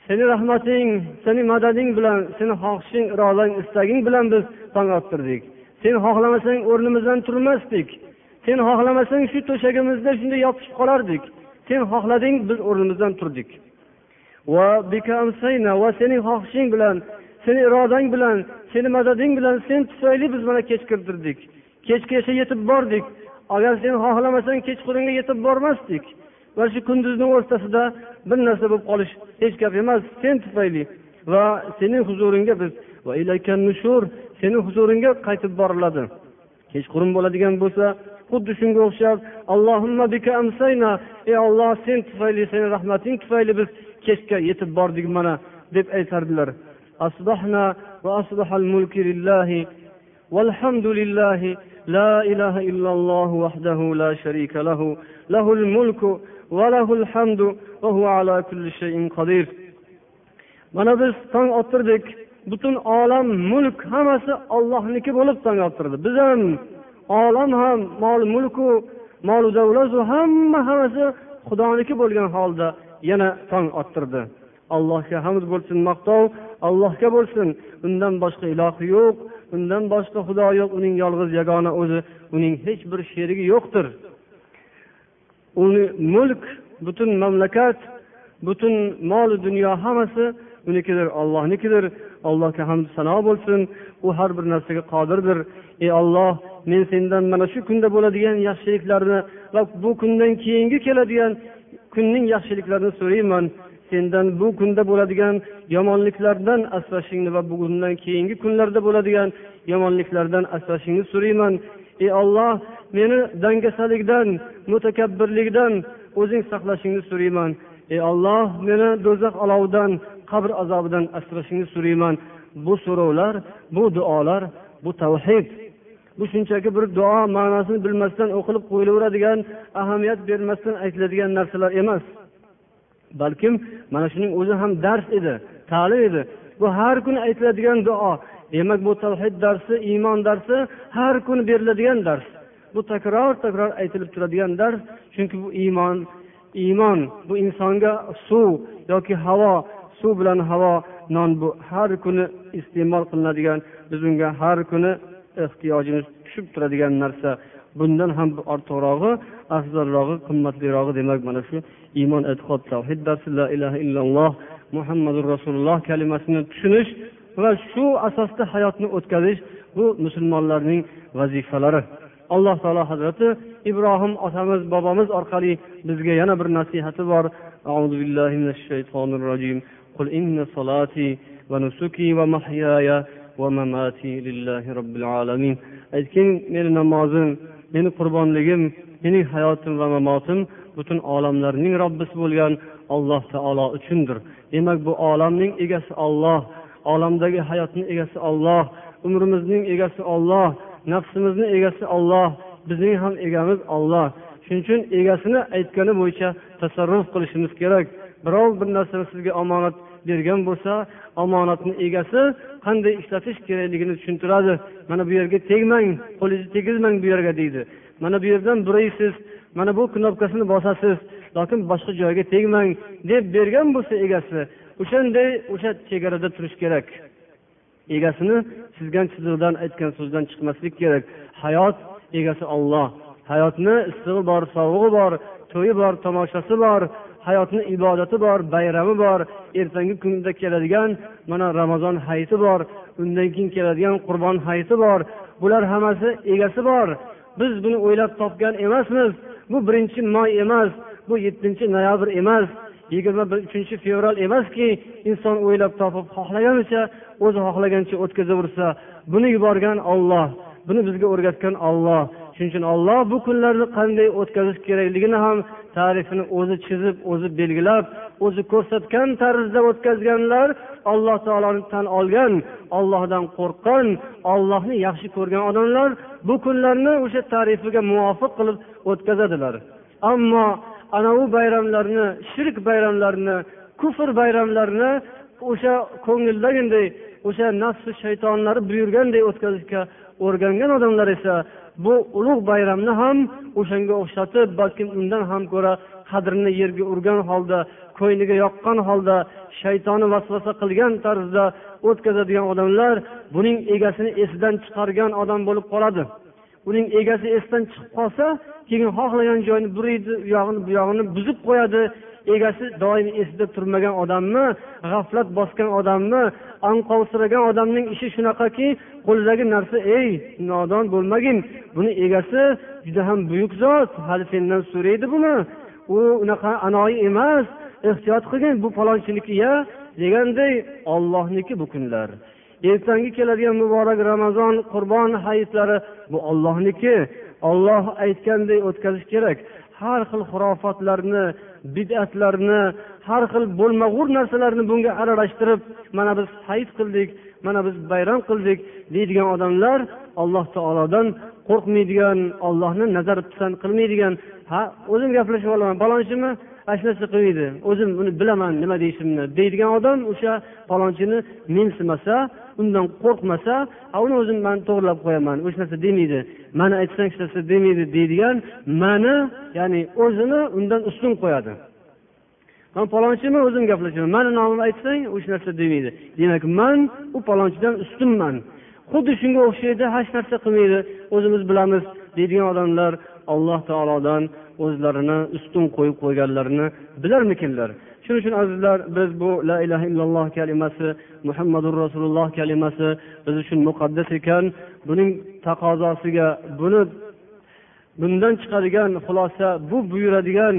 A: seni rahmating seni madading bilan seni xohishing irodang istaging bilan biz tong ottirdik sen xohlamasang o'rnimizdan turmasdik Sen xohlamasang shu to'shagimizda shunday yopishib qolardik. Sen xohlading biz o'rnimizdan turdik. Va va sening xohishing bilan seni irodang bilan seni madading bilan sen tufayli biz mana kech kirdirdik kechgacha yetib bordik. Agar sen xohlamasang kechqurunga yetib bormasdik. Va shu kunduzni o'rtasida bir narsa bo'lib qolish hech gap emas sen tufayli. Va sening huzuringga biz va nushur seni huzuringga qaytib boriladi. kechqurun bo'ladigan bo'lsa xuddi shunga o'xshab allohimma amsayna ey olloh sen tufayli seni rahmating tufayli biz kechga yetib bordik mana deb aytardilar. Asbahna va asbahal mulki lillahi والحمد لله لا إله إلا الله وحده لا شريك له له الملك وله الحمد وهو على كل شيء قدير mana biz tong ottirdik butun olam mulk hammasi ollohniki bo'lib tong yoptirdi biz ham olam ham mol mulku molu davlatu hamma hammasi xudoniki bo'lgan holda yana tong ottirdi. Allohga hamd bo'lsin maqtov allohga bo'lsin. Undan boshqa iloh yo'q undan boshqa xudo yo'q. Uning yolg'iz yagona o'zi uning hech bir sherigi yo'qdir. Uni mulk butun mamlakat butun mol dunyo hammasi unikidir ollohnikidir allohga hamd sano bo'lsin. U har bir narsaga qodirdir. Ey olloh men sendan mana shu kunda bo'ladigan yaxshiliklarni va bu kundan keyingi keladigan kunning yaxshiliklarini so'rayman. Sendan bu kunda bo'ladigan yomonliklardan asrashingni va bugundan keyingi kunlarda bo'ladigan yomonliklardan asrashingni so'rayman. Ey olloh meni dangasalikdan mutakabbirlikdan o'zing saqlashingni so'rayman. Ey olloh meni do'zax olovidan qabr azobidan asrashingni so'rayman bu so'rovlar bu duolar bu tavhid. Bu shunchaki bir duo ma'nosini bilmasdan o'qilib qo'yilaveradigan ahamiyat bermasdan aytiladigan narsalar emas. Balkim mana shuning o'zi ham dars edi ta'lim edi. Bu har kuni aytiladigan duo demak bu tavhid darsi iymon darsi har kuni beriladigan dars. Bu takror takror aytilib turadigan dars chunki bu iymon iymon bu insonga suv yoki havo suv bilan havo non bu har kuni iste'mol qilinadigan biz unga har kuni ehtiyojimiz tushib turadigan narsa bundan ham ortiqrog'i afzalrog'i qimmatlirog'i demak mana shu iymon e'tiqod tavhid darsi la ilaha illalloh muhammadu rasululloh kalimasini tushunish va shu asosda hayotni o'tkazish bu musulmonlarning vazifalari alloh taolo hazrati ibrohim otamiz bobomiz orqali bizga yana bir nasihati bor أعوذ بالله من الشيطان الرجيم قل إن صلاتي ونسكي ومحياي ومماتي لله رب العالمين aytgin meni namozim meni qurbonligim mening hayotim va mamotim butun olamlarning robbisi bo'lgan alloh taolo uchundir demak bu olamning egasi olloh olamdagi hayotni egasi olloh umrimizning egasi olloh nafsimizni egasi olloh bizning ham egamiz olloh shuning uchun egasini aytgani bo'yicha tasarruf qilishimiz kerak birov bir narsani sizga omonat bergan bo'lsa omonatni egasi qanday ishlatish kerakligini tushuntiradi. Mana bu yerga tegmang qo'lingizni tegizmang bu yerga deydi. Mana bu yerdan buraysiz mana bu knopkasini bosasiz lokin boshqa joyga tegmang deb bergan bo'lsa egasi o'shanday o'sha chegarada turish kerak. Egasini chizgan chizig'idan aytgan so'zdan chiqmaslik kerak. Hayot egasi olloh hayotni issig'i bor sovug'i bor to'yi bor tomoshasi bor. Hayotni ibodati bor bayrami bor ertangi kunda keladigan mana ramazon hayiti bor undan keyin keladigan qurbon hayiti bor bular hammasi egasi bor. Biz buni o'ylab topgan emasmiz bu birinchi may emas bu yettinchi noyabr emas yigirma uchinchi fevral emaski inson o'ylab topib xohlaganicha o'zi xohlagancha o'tkazaversa buni yuborgan olloh buni bizga o'rgatgan olloh shuning uchun olloh bu kunlarni qanday o'tkazish kerakligini ham tarifini o'zi chizib o'zi belgilab o'zi ko'rsatgan tarzda o'tkazganlar alloh taoloni tan olgan ollohdan qo'rqqan ollohni yaxshi ko'rgan odamlar bu kunlarni o'sha tarifiga muvofiq qilib o'tkazadilar. Ammo anavi bayramlarni shirk bayramlarini kufr bayramlarini o'sha ko'ngildagiday o'sha nafsi shaytonlari buyurganday o'tkazishga o'rgangan odamlar esa bu ulug' bayramni ham o'shanga o'xshatib balkim undan ham ko'ra qadrini yerga urgan holda ko'ngliga yoqqan holda shaytoni vasvasa qilgan tarzda o'tkazadigan odamlar buning egasini esidan chiqargan odam bo'lib qoladi. Uning egasi esdan chiqib qolsa keyin xohlagan joyini buriydi u yog'ini bu yog'ini buzib qo'yadi egasi doim esida turmagan odamni g'aflat bosgan odamni anqovsiragan odamning ishi shunaqaki qo'lidagi narsa ey nodon bo'lmagin buni egasi juda ham buyuk zot hali sendan so'raydi buni. U unaqa anoyi emas ehtiyot qilgin bu falonchinikya deganday ollohniki bu kunlar. Ertangi keladigan muborak ramazon qurbon hayitlari bu ollohniki olloh aytganday o'tkazish kerak. Har xil xurofotlarni bid'atlarni har xil bo'lmag'ur narsalarni bunga aralashtirib mana biz hayit qildik mana biz bayram qildik deydigan odamlar alloh taolodan qo'rqmaydigan ollohni nazar pisand qilmaydigan. Ha o'zim gaplashib olaman palonchimi? Ana shu narsa qilmaydi. O'zim buni bilaman nima deyishimni deydigan odam o'sha palonchini mensimasa undan qo'rqmasa uni o'zim man to'g'irlab qo'yaman hech narsa demaydi mani aytsang hech narsa demaydi deydigan mani ya'ni o'zini undan ustun qo'yadi. Man palonchiman o'zim gaplashaman mani nomimni aytsang hech narsa demaydi demak man u palonchidan ustunman xuddi shunga o'xshaydi hech narsa qilmaydi o'zimiz bilamiz deydigan odamlar alloh taolodan o'zlarini ustun qo'yib qo'yganlarini bilarmikinlar? Shuning uchun azizlar biz bu la ilaha illalloh kalimasi muhammadu rasululloh kalimasi biz uchun muqaddas ekan. Buning taqozosiga buni bundan chiqadigan xulosa bu buyuradigan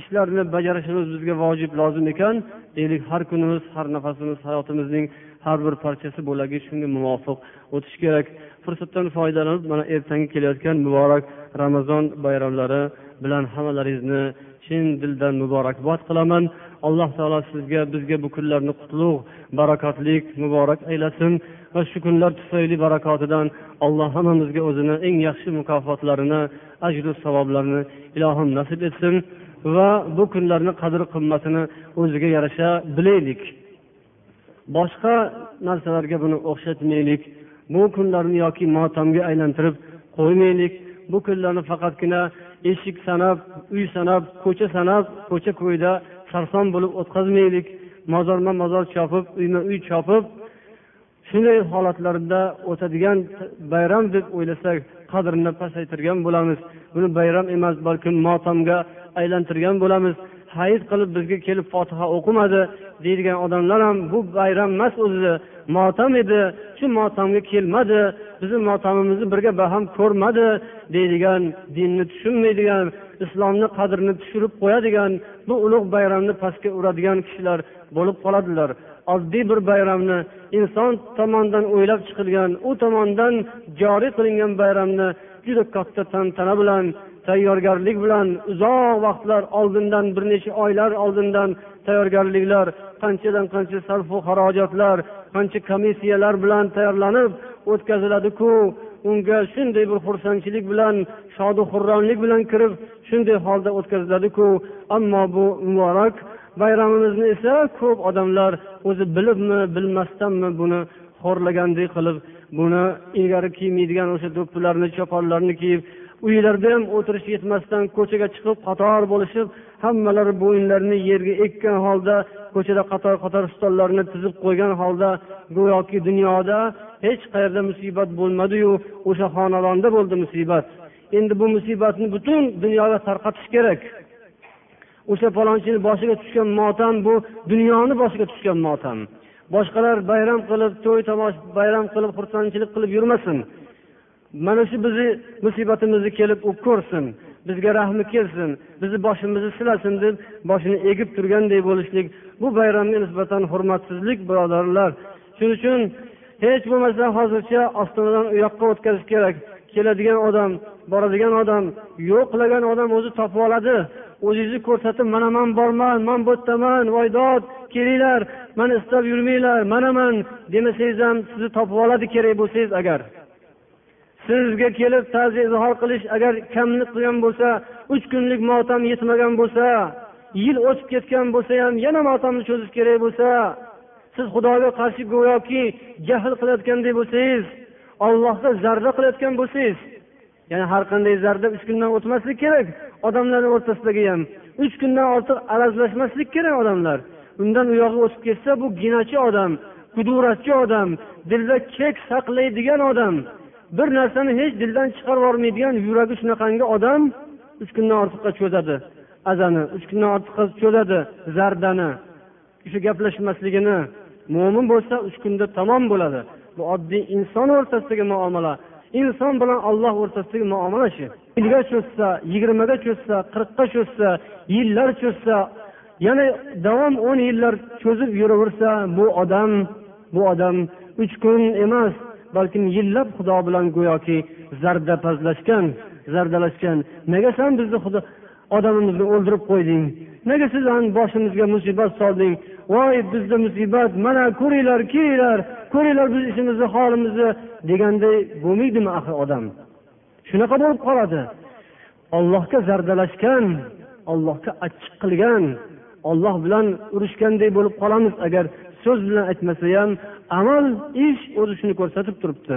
A: ishlarni bajarishimiz bizga vojib lozim ekan. Deylik har kunimiz har nafasimiz hayotimizning har bir parchasi bo'lagi shunga muvofiq o'tishi kerak. Fursatdan foydalanib mana ertangi kelayotgan muborak ramazon bayramlari bilan hammalaringizni chin dildan muborakbod qilaman. Alloh taolo sizga bizga bu kunlarni qutlug' barakotli muborak aylasin. Va shu kunlar tufayli barakotidan alloh hammamizga o'zini eng yaxshi mukofotlarini ajru savoblarini ilohim nasib etsin. Va bu kunlarni qadr qimmatini o'ziga yarasha bilaylik. Boshqa narsalarga buni o'xshatmaylik. Bu kunlarni yoki motamga aylantirib qo'ymaylik. Bu kunlarni faqatgina eshik sanab uy sanab ko'cha sanab ko'cha ko'yda sarson bo'lib o'tkazmaylik. Mozorma mozor chopib uyma uy chopib shunday holatlarda o'tadigan bayram deb o'ylasak qadrini pasaytirgan bo'lamiz. Buni bayram emas balkim motamga aylantirgan bo'lamiz. Hayit qilib bizga kelib fotiha o'qimadi deydigan odamlar ham bu bayram emas o'zi motam edi shu motamga kelmadi. Bizni motamimizni birga baham ko'rmadi deydigan dinni tushunmaydigan islomni qadrini tushirib qo'yadigan bu ulug' bayramni pastga uradigan kishilar bo'lib qoladilar. Oddiy bir bayramni inson tomonidan o'ylab chiqilgan u tomonidan joriy qilingan bayramni juda katta tantana bilan tayyorgarlik bilan uzoq vaqtlar oldindan bir necha oylar oldindan tayyorgarliklar qanchadan qancha sarfu xarajatlar qancha komissiyalar bilan tayyorlanib o'tkaziladiku. Unga shunday bir xursandchilik bilan shodu xurramlik bilan kirib shunday holda o'tkaziladiku. Ammo bu muborak bayramimizni esa ko'p odamlar o'zi bilibmi bilmasdanmi buni xo'rlagandek qilib buni ilgari kiymaydigan o'sha do'ppilarni choponlarni kiyib uylarida ham o'tirish yetmasdan ko'chaga chiqib qator bo'lishib hammalari bo'yinlarini yerga ekkan holda ko'chada qator qator stollarni tizib qo'ygan holda go'yoki dunyoda hech qayerda musibat bo'lmadiyu o'sha xonadonda bo'ldi musibat. Endi bu musibatni butun dunyoga tarqatish kerak. O'sha palonchini boshiga tushgan motam bu dunyoni boshiga tushgan motam. Boshqalar bayram qilib to'y tomosh bayram qilib xursandchilik qilib yurmasin. Mana shu bizni musibatimizni kelib u ko'rsin. Bizga rahmi kelsin bizni boshimizni silasin deb boshini egib turganday bo'lishlik bu bayramga nisbatan hurmatsizlik birodarlar. Shuning uchun hech bo'lmasa hozircha ostonadan u yoqqa o'tkazish kerak. Keladigan odam boradigan odam yo'qlagan odam o'zi topib oladi. O'zingizni ko'rsatib mana man borman man bu yerdaman voydod kelinglar mani istab yurmanglar manaman demasangiz ham sizni topib oladi kerak bo'lsangiz agar. Sizga kelib ta'ziya izhor qilish agar kamlik qilgan bo'lsa uch kunlik motam yetmagan bo'lsa yil o'tib ketgan bo'lsa ham yana motamni cho'zish kerak bo'lsa siz xudoga qarshi go'yoki jahl qilayotgandek bo'lsangiz ollohga zarda qilayotgan bo'lsangiz ya'ni har qanday zarda uch kundan o'tmaslik kerak odamlarni o'rtasidagi ham uch kundan ortiq arazlashmaslik kerak odamlar. Undan u yog'iga o'tib ketsa bu ginachi odam kuduratchi odam dilda chek saqlaydigan odam. Bir narsani hech dildan chiqarib yubormaydigan yuragi shunaqangi odam uch kundan ortiqqa cho'zadi. Azani uch kundan ortiqqa cho'zadi zardani shu gaplashmasligini. Mo'min bo'lsa uch kunda tamom bo'ladi. Bu oddiy inson o'rtasidagi muomala. Inson bilan olloh o'rtasidagi muomala shu. Yilga cho'zsa yigirmaga cho'zsa qirqqa cho'zsa yillar cho'zsa yana davom o'n yillar cho'zib yuraversa bu odam bu odam uch kun emas balkim yillab xudo bilan go'yoki zardapazlashgan zardalashgan. Nega san bizni xudo odamimizni o'ldirib qo'yding? Nega siz boshimizga musibat solding? Voy bizda musibat mana ko'ringlar kelinglar ko'ringlar biz ishimizni holimizni deganday bo'lmaydimi axir odam? Shunaqa bo'lib qoladi. Ollohga zardalashgan ollohga achchiq qilgan olloh bilan urushganday bo'lib qolamiz agar so'z bilan aytmasa ham amal ish o'zi shuni ko'rsatib turibdi.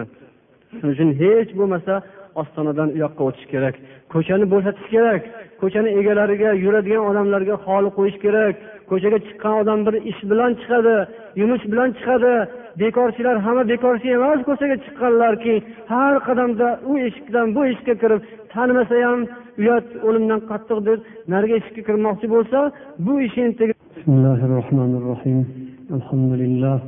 A: Shuning uchun hech bo'lmasa ostonadan u yoqqa o'tish kerak. Ko'chani bo'shatish kerak. Ko'chani egalariga yuradigan odamlarga holi qo'yish kerak. Ko'chaga chiqqan odam bir ish bilan chiqadi yumush bilan chiqadi. Bekorchilar hamma bekorchi emas ko'chaga chiqqanlarki har qadamda u eshikdan bu eshikka kirib tanimasa ham uyat o'limdan qattiq deb narigi eshikka kirmoqchi bo'lsa bu ishini bismillahi rohmanir rohim alhamdulillah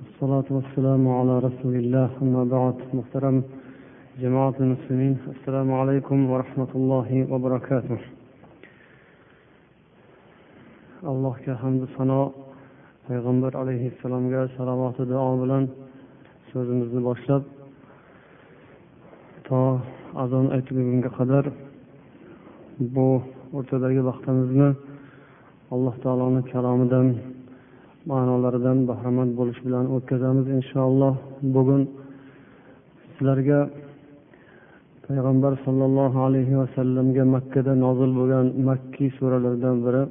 A: vassalotu vassalamu ala rasulilloh amma ba'd muhtaram جماعة المسلمين السلام عليكم ورحمة الله وبركاته allohga hamdu sano payg'ambar alayhissalomga salovati duo bilan so'zimizni boshlab to azon aytilgunga qadar bu o'rtadagi vaqtimizni alloh taoloni kalomidan ma'nolaridan bahramand bo'lish bilan o'tkazamiz inshaalloh bugun sizlarga payg'ambar sollallohu alayhi vasallamga makkada nozil bo'lgan makkiy suralardan biri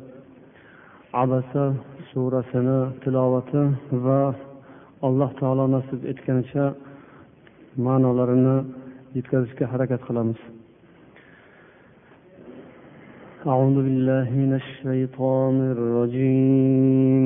A: abasa surasini tilovati va alloh taolo nasib etganicha ma'nolarini yetkazishga harakat qilamiz أعوذ بالله من الشيطان الرجيم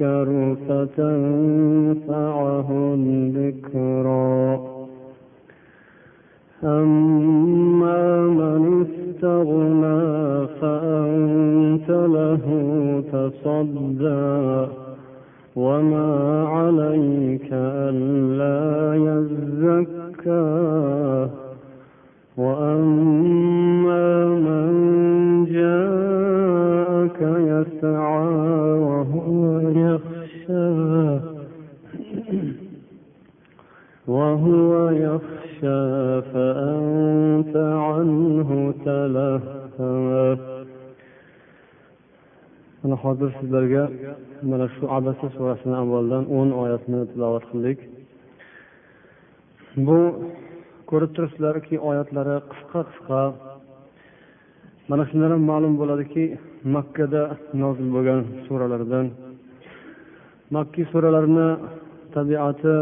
A: يذكر فتنفعه الذكرى. أما من استغنى فأنت له تصدى. وما عليك ألا يزكى. وأما من جاءك يسعى يخشى وهو يخشى فأنت عنه تلهى mana hozir sizlarga mana shu abasa surasini avvaldan o'n oyatni tilovat qildik bu ko'rib turibsizlarki oyatlari qisqa qisqa mana shundan ham ma'lum bo'ladiki makkada nozil bo'lgan suralardan makkiy suralarni tabiati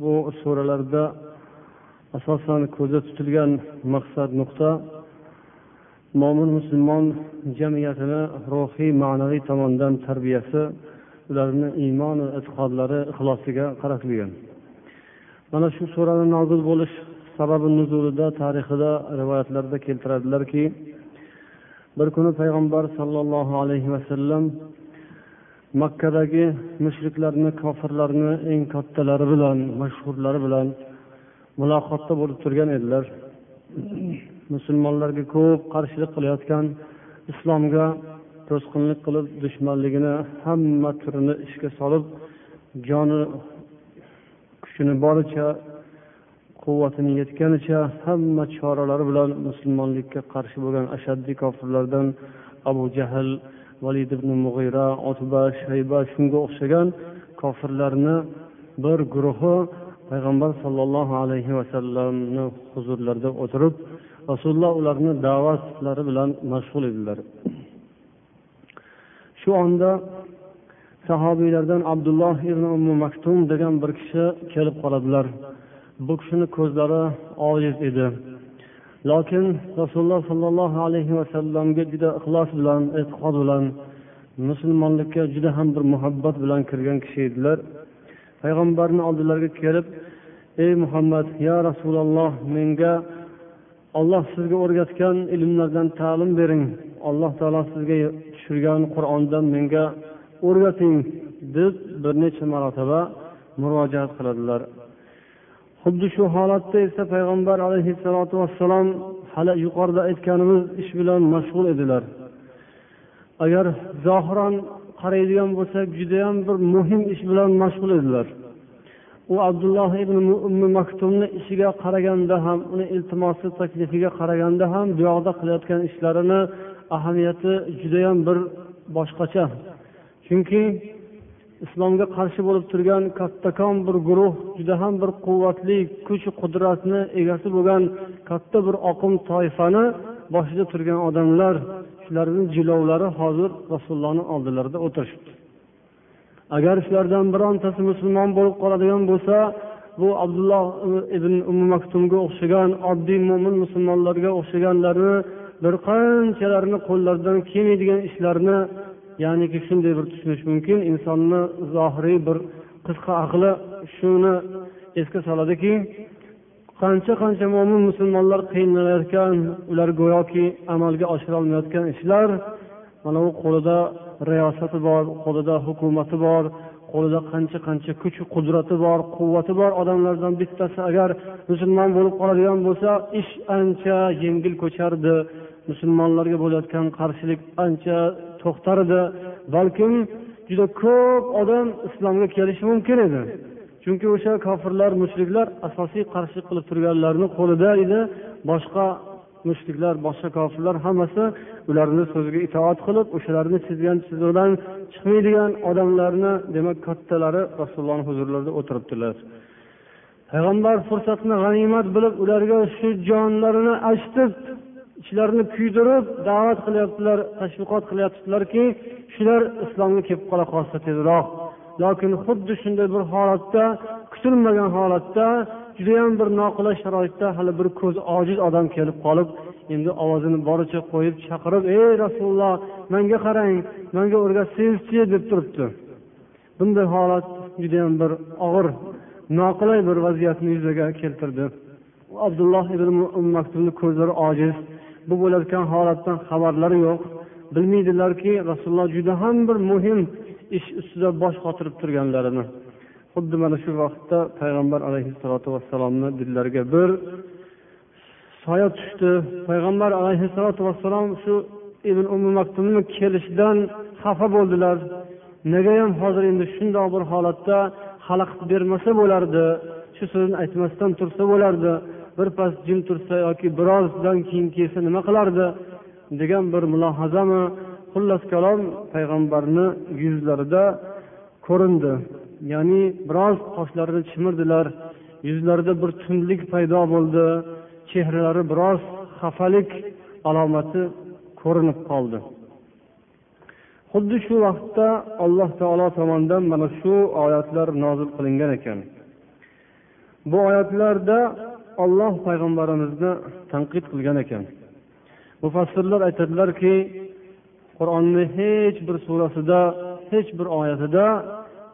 A: bu suralarda asosan ko'zda tutilgan maqsad nuqta mo'min musulmon jamiyatini ruhiy ma'naviy tomondan tarbiyasi ularni iymon e'tiqodlari ixlosiga qaratilgan. Mana shu surani nozil bo'lish sababi nuzulida tarixida rivoyatlarda keltiradilarki bir kuni payg'ambar sollallohu alayhi vasallam makkadagi mushriklarni kofirlarni eng kattalari bilan mashhurlari bilan muloqotda bo'lib turgan edilar. Musulmonlarga ko'p qarshilik qilayotgan islomga to'sqinlik qilib dushmanligini hamma turini ishga solib joni kuchini boricha quvvatini yetganicha hamma choralari bilan musulmonlikka qarshi bo'lgan ashaddiy kofirlardan abu jahl valid ibn mug'ira otba shayba shunga o'xshagan kofirlarni bir guruhi payg'ambar sollallohu alayhi vasallamni huzurlarida o'tirib rasululloh ularni da'vatlari bilan mashg'ul edilar. Shu onda sahobiylardan abdulloh ibn ummu maktum degan bir kishi kelib qoladilar. Bu kishini ko'zlari ojiz edi. Lokin rasululloh sollallohu alayhi vasallamga juda ixlos bilan e'tiqod bilan musulmonlikka juda ham bir muhabbat bilan kirgan kishi edilar. Payg'ambarni oldilariga kelib ey muhammad yo rasululloh menga olloh sizga o'rgatgan ilmlardan ta'lim bering. Alloh taolo sizga tushirgan qur'ondan menga o'rgating deb bir necha marotaba murojaat qiladilar. Xuddi shu holatda esa payg'ambar alayhissalotu vassalom hali yuqorida aytganimiz ish bilan mashg'ul edilar. Agar zohiran qaraydigan bo'lsak judayam bir muhim ish bilan mashg'ul edilar. U abdulloh ibn ummi maktumni ishiga qaraganda ham uni iltimosi taklifiga qaraganda ham bu yoqda qilayotgan ishlarini ahamiyati judayam bir boshqacha. Chunki islomga qarshi bo'lib turgan kattakon bir guruh juda ham bir quvvatli kuch qudratni egasi bo'lgan katta bir oqim toifani boshida turgan odamlar shularni jilovlari hozir rasulullohni oldilarida o'tirishibdi. Agar shulardan birontasi musulmon bo'lib qoladigan bo'lsa bu abdulloh ibn umi maktumga o'xshagan oddiy mo'min musulmonlarga o'xshaganlarni bir qanchalarini qo'llaridan kelmaydigan ishlarni ya'niki shunday bir tushunish mumkin. Insonni zohiriy bir qisqa aqli shuni esga soladiki qancha qancha mo'min musulmonlar qiynalayotgan ular go'yoki amalga oshirolmayotgan ishlar mana u qo'lida riyosati bor qo'lida hukumati bor qo'lida qancha qancha kuch qudrati bor quvvati bor odamlardan bittasi agar musulmon bo'lib qoladigan bo'lsa ish ancha yengil kochardi. Musulmonlarga bo'layotgan qarshilik ancha to'xtar edi balkim juda ko'p odam islomga kelishi mumkin edi. Chunki o'sha kofirlar mushriklar asosiy qarshilik qilib turganlarni qo'lida edi. Boshqa mushriklar boshqa kofirlar hammasi ularni so'ziga itoat qilib o'shalarni chizgan chizig'idan chiqmaydigan odamlarni demak kattalari rasulullohni huzurlarida o'tiribdilar. Payg'ambar fursatni g'animat bilib ularga shu jonlarini achitib ichlarini kuydirib da'vat qilyaptilar tashviqot qilyaptilarki shular islomga kelib qola qolsa tezroq. Lokin xuddi shunday bir holatda kutilmagan holatda judayam bir noqulay sharoitda hali bir ko'zi ojiz odam kelib qolib endi ovozini boricha qo'yib chaqirib ey rasululloh manga qarang manga o'rgatsangizchi deb turibdi. Bunday holat judayam bir og'ir noqulay bir vaziyatni yuzaga keltirdi. Abdulloh ibn maktubni ko'zlari ojiz bu bo'layotgan holatdan xabarlari yo'q. Bilmaydilarki rasululloh juda ham bir muhim ish ustida bosh qotirib turganlarini. Xuddi mana shu vaqtda payg'ambar alayhissalotu vassalomni dillariga bir soya tushdi. Payg'ambar alayhissalotu vassalom shu ibn umi maktumni kelishidan xafa bo'ldilar. Negayam hozir endi shundoq bir holatda xalaqit bermasa bo'lardi shu so'zni aytmasdan tursa bo'lardi? Birpas jim tursa yoki birozdan keyin kelsa nima qilardi degan bir mulohazami xullas kalom payg'ambarni yuzlarida ko'rindi. Ya'ni biroz qoshlarini chimirdilar yuzlarida bir tundlik paydo bo'ldi chehralari biroz xafalik alomati ko'rinib qoldi. Xuddi shu vaqtda alloh taolo tomonidan mana shu oyatlar nozil qilingan ekan. Bu oyatlarda olloh payg'ambarimizni tanqid qilgan ekan. Mufassirlar aytadilarki qur'onni hech bir surasida hech bir oyatida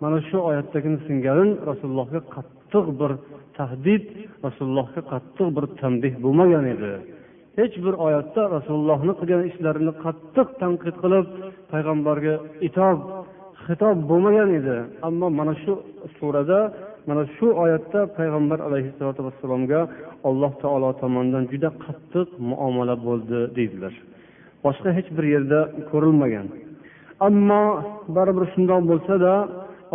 A: mana shu oyatdagini singari rasulullohga qattiq bir tahdid rasulullohga qattiq bir tanbeh bo'lmagan edi. Hech bir oyatda rasulullohni qilgan ishlarini qattiq tanqid qilib payg'ambarga itob xitob bo'lmagan edi. Ammo mana shu surada mana shu oyatda payg'ambar alayhissalotu vassalomga alloh taolo tomonidan juda qattiq muomala bo'ldi deydilar. Boshqa hech bir yerda ko'rilmagan. Ammo baribir shundoq bo'lsada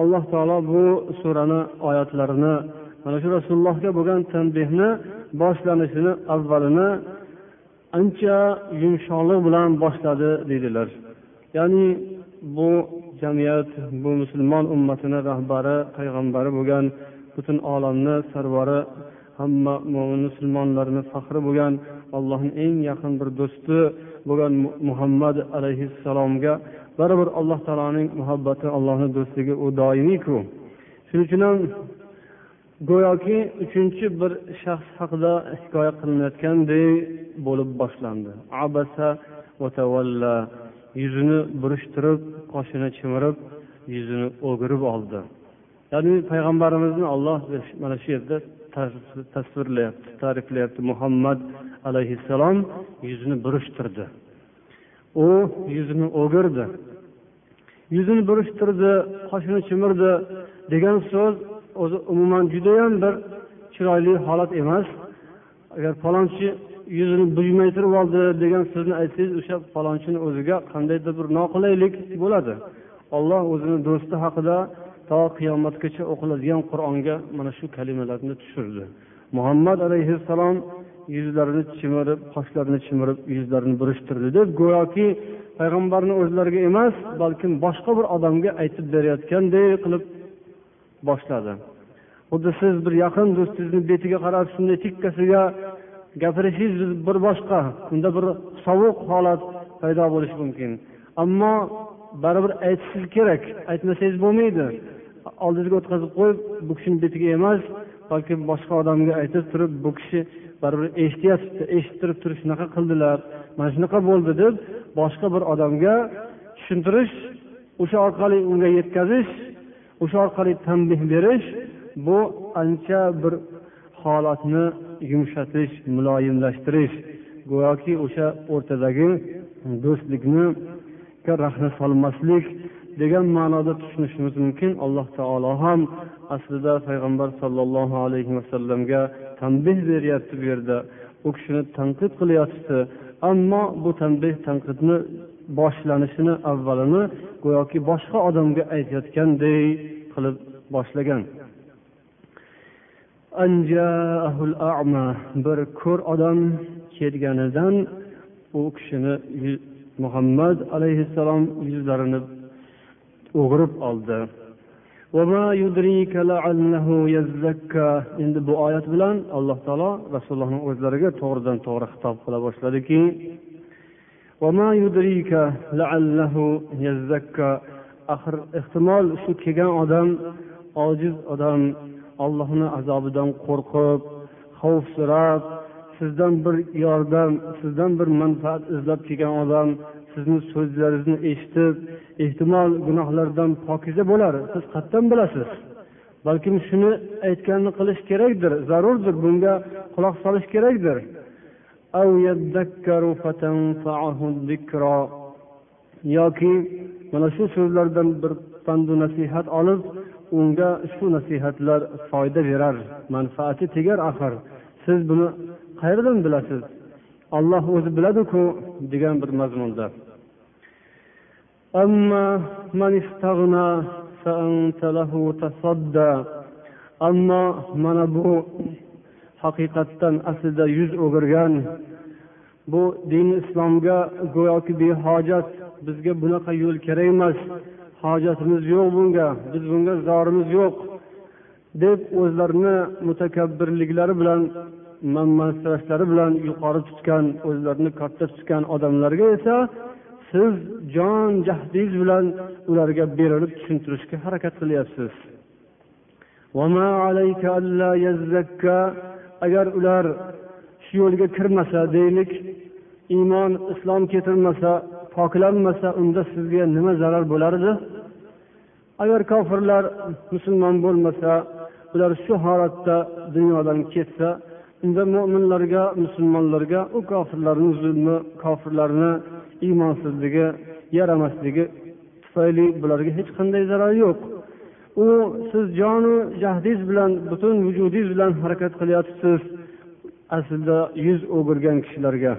A: alloh taolo bu surani oyatlarini mana shu rasulullohga bo'lgan tanbehni boshlanishini avvalini ancha yumshoqlik bilan boshladi deydilar. Ya'ni bu jamiyat bu musulmon ummatini rahbari payg'ambari bo'lgan butun olamni sarvari hamma mo'min musulmonlarni faxri bo'lgan allohni eng yaqin bir do'sti bo'lgan muhammad alayhissalomga baribir alloh taoloning muhabbati allohni do'stligi u doimiyku shuning uchun ham go'yoki uchinchi bir shaxs haqida hikoya qilinayotganday bo'lib boshlandi. Abasa va tavalla yuzini burishtirib qoshini chimirib yuzini o'girib oldi. Ya'ni payg'ambarimizni olloh mana shu yerda tasvirlayapti ta'riflayapti. Muhammad alayhissalom yuzini burishtirdi. U yuzini o'girdi. Yuzini burishtirdi qoshini chimirdi degan so'z o'zi umuman judayam bir chiroyli holat emas. Agar falonchi yuzini buymaytirib oldi degan so'zni aytsangiz o'sha falonchini o'ziga qandaydir bir noqulaylik bo'ladi. Olloh o'zini do'sti haqida to qiyomatgacha o'qiladigan qur'onga mana shu kalimalarni tushirdi. Muhammad alayhissalom yuzlarini chimirib qoshlarini chimirib yuzlarini burishtirdi deb go'yoki payg'ambarni o'zlariga emas balkim boshqa bir odamga aytib berayotganday qilib boshladi. Xuddi siz bir yaqin do'stingizni betiga qarab shunday tikkasiga gapirishingiz bir boshqa unda bir sovuq holat paydo bo'lishi mumkin. Ammo baribir aytishingiz kerak aytmasangiz bo'lmaydi. Oldingizga o'tkazib qo'yib bu kishini betiga emas balki boshqa odamga aytib turib bu kishi baribir eshityapti eshittirib turib shunaqa qildilar mana shunaqa bo'ldi deb boshqa bir odamga tushuntirish o'sha orqali unga yetkazish o'sha orqali tanbeh berish bu ancha bir holatni yumshatish muloyimlashtirish. Go'yoki o'sha o'rtadagi do'stlikni rahna solmaslik degan ma'noda tushunishimiz mumkin. Alloh taolo ham aslida payg'ambar sollallohu alayhi vasallamga tanbeh beryapti bu yerda. U kishini tanqid qilyapti ammo bu tanbeh tanqidni boshlanishini avvalini go'yoki boshqa odamga aytayotganday qilib boshlagan. Bir ko'r odam kelganidan u kishini muhammad alayhissalom yuzlarini o'g'irib oldi. Endi bu oyat bilan alloh taolo rasulullohni o'zlariga to'g'ridan to'g'ri xitob qila boshladiki axir ehtimol shu kelgan odam ojiz odam ollohni azobidan qo'rqib xavfsirab sizdan bir yordam sizdan bir manfaat izlab kelgan odam sizni so'zlaringizni eshitib ehtimol gunohlardan pokiza bo'lar. Siz qayerdan bilasiz? Balkim shuni aytganini qilish kerakdir zarurdir bunga quloq solish kerakdir. Yoki mana shu so'zlardan bir pandu nasihat olib unga shu nasihatlar foyda berar manfaati tegar axir. Siz buni qayerdan bilasiz? Olloh o'zi biladiku degan bir mazmunda. Ammo mana bu haqiqatdan aslida yuz o'girgan. Bu din islomga go'yoki behojat bizga bunaqa yo'l kerak emas. Hojatimiz yo'q bunga. Biz bunga zorimiz yo'q. Deb o'zlarini mutakabbirliklari bilan manmansirashlari bilan yuqori tutgan o'zlarini katta tutgan odamlarga esa siz jon jahdingiz bilan ularga berilib tushuntirishga harakat qilyapsiz. Agar ular shu yo'lga kirmasa deylik iymon islom keltirmasa poklanmasa unda sizga nima zarar bo'lar edi? Agar kofirlar musulmon bo'lmasa ular shu holatda dunyodan ketsa unda mo'minlarga musulmonlarga u kofirlarni zulmi kofirlarni iymonsizligi yaramasligi tufayli bularga hech qanday zarar yo'q. U siz jonu jahdingiz bilan butun vujudingiz bilan harakat qilyapsiz aslida yuz o'girgan kishilarga.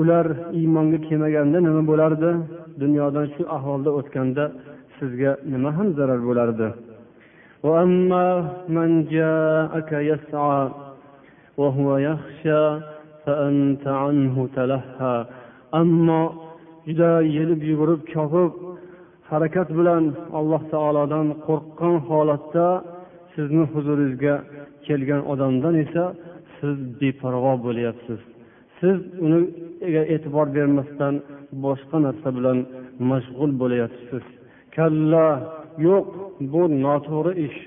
A: Ular iymonga kelmaganda nima bo'lardi? Dunyodan shu ahvolda o'tganda sizga nima ham zarar bo'lardi? Ammo juda yelib yugurib chopib harakat bilan alloh taolodan qo'rqqan holatda sizni huzuringizga kelgan odamdan esa siz beparvo bo'lyapsiz. Siz uniga e'tibor bermasdan boshqa narsa bilan mashg'ul bo'lyapsiz kalla yo'q bu noto'g'ri ish.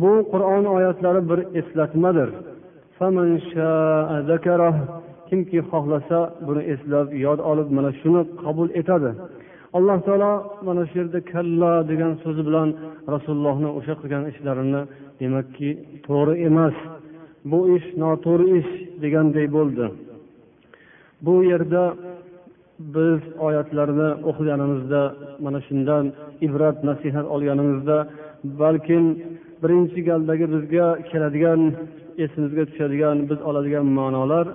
A: Bu qur'on oyatlari bir eslatmadir. Kimki xohlasa buni eslab yod olib mana shuni qabul etadi. Alloh taolo mana shu yerda kalla degan so'zi bilan rasulullohni o'sha qilgan ishlarini demakki to'g'ri emas. Bu ish noto'g'ri ish deganday bo'ldi. Bu yerda biz oyatlarni o'qiganimizda mana shundan ibrat nasihat olganimizda balkim birinchi galdagi bizga keladigan esimizga tushadigan biz oladigan ma'nolar.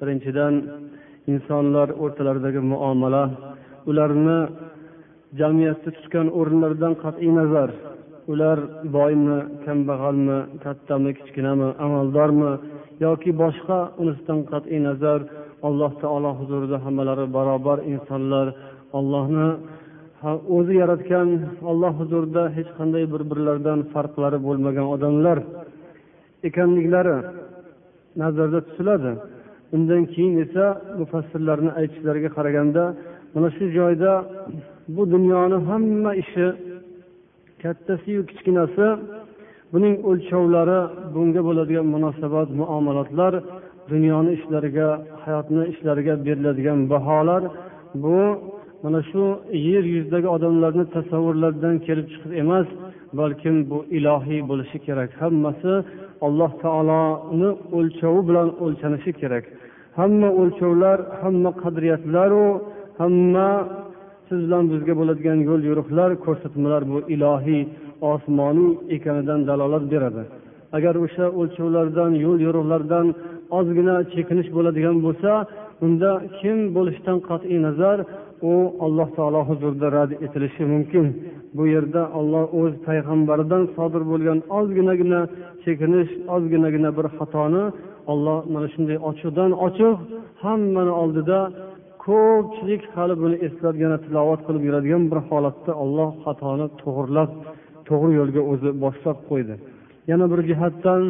A: Birinchidan insonlar o'rtalaridagi muomala. Ularni jamiyatda tutgan o'rinlaridan qat'iy nazar. Ular boymi kambag'almi kattami kichkinami amaldormi yoki boshqa unisidan qat'iy nazar alloh taolo huzurida hammalari barobar insonlar ollohni o'zi yaratgan olloh huzurida hech qanday bir birlaridan farqlari bo'lmagan odamlar ekanliklari nazarda tutiladi. Undan keyin esa mufassirlarni aytishlariga qaraganda mana shu joyda bu dunyoni hamma ishi kattasiyu kichkinasi buning o'lchovlari bunga bo'ladigan munosabat muomalatlar dunyoni ishlariga hayotni ishlariga beriladigan baholar. Bu mana shu yer yuzidagi odamlarni tasavvurlaridan kelib chiqib emas balkim bu ilohiy bo'lishi kerak. Hammasi alloh taoloni o'lchovi bilan o'lchanishi kerak. Hamma o'lchovlar hamma qadriyatlaru hamma siz bilan bizga bo'ladigan yo'l yo'riqlar ko'rsatmalar bu ilohiy osmoniy ekanidan dalolat beradi. Agar o'sha o'lchovlardan yo'l yo'riqlardan ozgina chekinish bo'ladigan bo'lsa unda kim bo'lishidan qat'iy nazar u alloh taolo huzurida rad etilishi mumkin. Bu yerda olloh o'z payg'ambaridan sodir bo'lgan ozginagina chekinish ozginagina bir xatoni olloh mana shunday ochiqdan ochiq hammani oldida ko'pchilik hali buni eslab yana tilovat qilib yuradigan bir holatda olloh xatoni to'g'irlab to'g'ri yo'lga o'zi boshlab qo'ydi. Yana bir jihatdan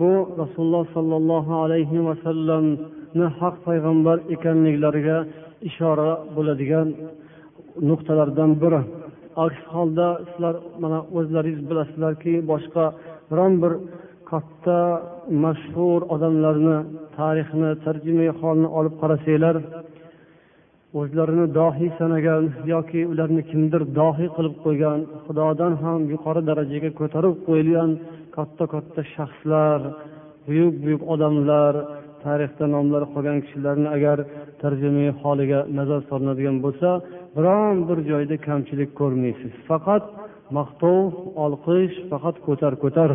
A: bu rasululloh sollallohu alayhi vasallamni haq payg'ambar ekanliklariga ishora bo'ladigan nuqtalardan biri. Aks holda sizlar mana o'zlaringiz bilasizlarki boshqa biron bir katta mashhur odamlarni tarixni tarjimai holni olib qarasanglar o'zlarini dohiy sanagan yoki ularni kimdir dohiy qilib qo'ygan xudodan ham yuqori darajaga ko'tarib qo'yilgan katta katta shaxslar buyuk buyuk odamlar tarixda nomlari qolgan kishilarni agar tarjimai holiga nazar solinadigan bo'lsa biron bir joyda kamchilik ko'rmaysiz. Faqat maqtov olqish faqat ko'tar ko'tar.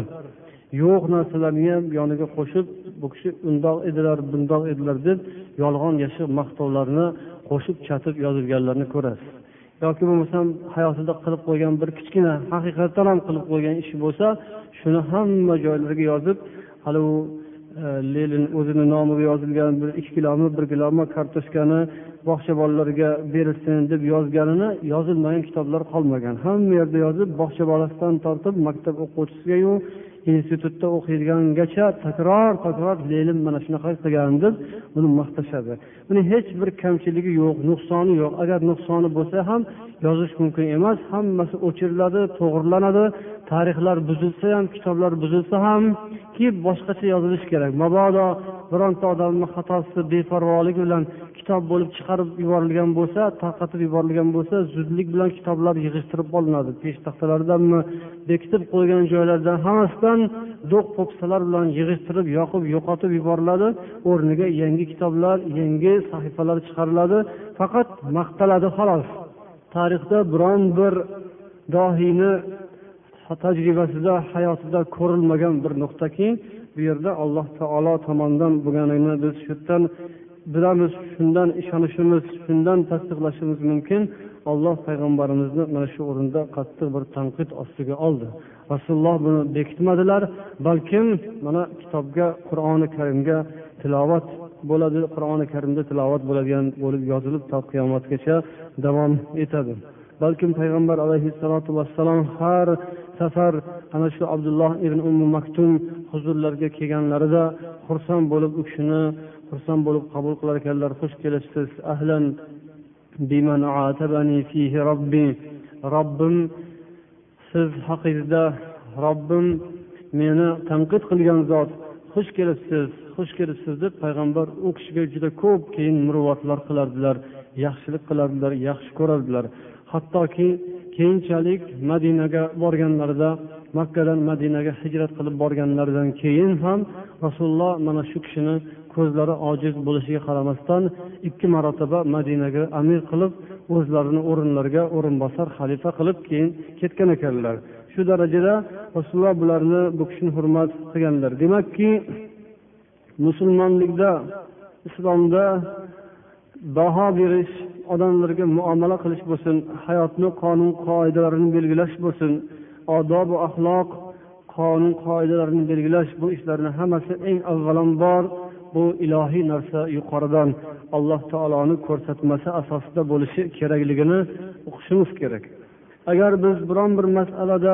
A: Yo'q narsalarni ham yoniga qo'shib bu kishi undoq edilar bundoq edilar deb yolg'on yashiq maqtovlarni qo'shib chatib yozilganlarni ko'rasiz. Yoki bo'lmasam hayotida qilib qo'ygan bir kichkina haqiqatdan ham qilib qo'ygan ishi bo'lsa shuni hamma joylarga yozib hali u e, lenin o'zini nomiga yozilgan bir ikki kilomi bir kilomi kartoshkani bog'cha bolalariga berilsin deb yozganini yozilmagan kitoblar qolmagan. Hamma yerda yozib bog'cha bolasidan tortib maktab o'quvchisigayu institutda o'qiydigangacha takror takror lenin mana shunaqa qilgan deb uni maqtashadi. Buni hech bir kamchiligi yo'q nuqsoni yo'q. Agar nuqsoni bo'lsa ham yozish mumkin emas. Hammasi o'chiriladi to'g'irlanadi tarixlar buzilsa ham kitoblar buzilsa ham keyin boshqacha yozilishi kerak. Mabodo bironta odamni xatosi beparvoligi bilan kitob bo'lib chiqarib yuborilgan bo'lsa tarqatib yuborilgan bo'lsa zudlik bilan kitoblar yig'ishtirib olinadi. Peshtaxtalardanmi bekitib qo'ygan joylardan hammasidan do'q po'pisalar bilan yig'ishtirib yoqib yo'qotib yuboriladi. O'rniga yangi kitoblar yangi sahifalar chiqariladi. Faqat maqtaladi xolos. Tarixda biron bir dohiyni tajribasida hayotida ko'rilmagan bir nuqtaki bu yerda alloh taolo tomonidan bo'lganini biz shu yerdan bilamiz shundan ishonishimiz shundan tasdiqlashimiz mumkin. Alloh payg'ambarimizni mana shu o'rinda qattiq bir tanqid ostiga oldi. Rasululloh buni bekitmadilar balkim mana kitobga qur'oni karimga tilovat bo'ladi qur'oni karimda tilovat bo'ladigan bo'lib yozilib to qiyomatgacha davom etadi. Balkim payg'ambar alayhissalotu vassalom har safar ana shu abdulloh ibn ummu maktum huzurlariga kelganlarida xursand bo'lib u kishini xursand bo'lib qabul qilar ekanlar. Xush kelibsiz ahlan biman fihi robbi robbim siz haqingizda robbim meni tanqid qilgan zot. Xush kelibsiz xush kelibsiz deb payg'ambar u kishiga juda ko'p keyin muruvvatlar qilardilar. Yaxshilik qilardilar yaxshi ko'rardilar. Hattoki keyinchalik madinaga borganlarida makkadan madinaga hijrat qilib borganlaridan keyin ham rasululloh mana shu kishini ko'zlari ojiz bo'lishiga qaramasdan ikki marotaba madinaga amir qilib o'zlarini o'rinlariga o'rinbosar xalifa qilib keyin ketgan ekanlar. Shu darajada rasululloh bularni bu kishini hurmat qilganlar. Demakki musulmonlikda islomda baho berish odamlarga muomala qilish bo'lsin hayotni qonun qoidalarini belgilash bo'lsin odobu axloq qonun qoidalarini belgilash bu ishlarni hammasi eng avvalambor bu ilohiy narsa yuqoridan alloh taoloni ko'rsatmasi asosida bo'lishi kerakligini uqishimiz kerak. Agar biz biron bir masalada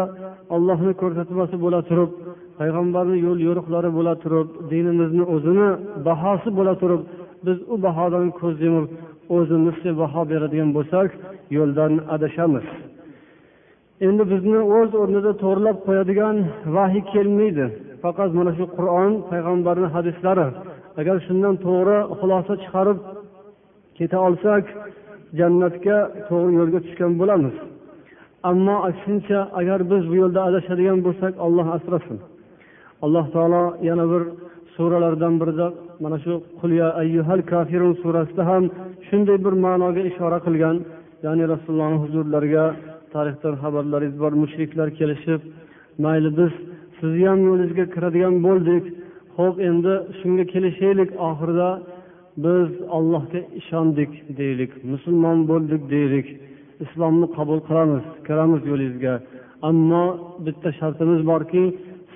A: allohni ko'rsatmasi bo'la turib payg'ambarni yo'l yo'riqlari bo'la turib dinimizni o'zini bahosi bo'la turib biz u bahodan ko'z yumib o'zimizcha baho beradigan bo'lsak yo'ldan adashamiz. Endi bizni o'z o'rnida to'g'irlab qo'yadigan vahiy kelmaydi. Faqat mana shu qur'on payg'ambarni hadislari. Agar shundan to'g'ri xulosa chiqarib keta olsak jannatga to'g'ri yo'lga tushgan bo'lamiz. Ammo aksincha agar biz bu yo'lda adashadigan bo'lsak olloh asrasin. Alloh taolo yana bir suralardan birida mana shu qulya ayyuhal kafirun surasida ham shunday bir ma'noga ishora qilgan. Ya'ni rasulullohni huzurlariga tarixdan xabarlaringiz bor mushriklar kelishib mayli biz sizni ham yo'lingizga kiradigan bo'ldik. Ho'p endi shunga kelishaylik oxirida biz allohga ishondik deylik musulmon bo'ldik deylik islomni qabul qilamiz kiramiz yo'lingizga. Ammo bitta shartimiz borki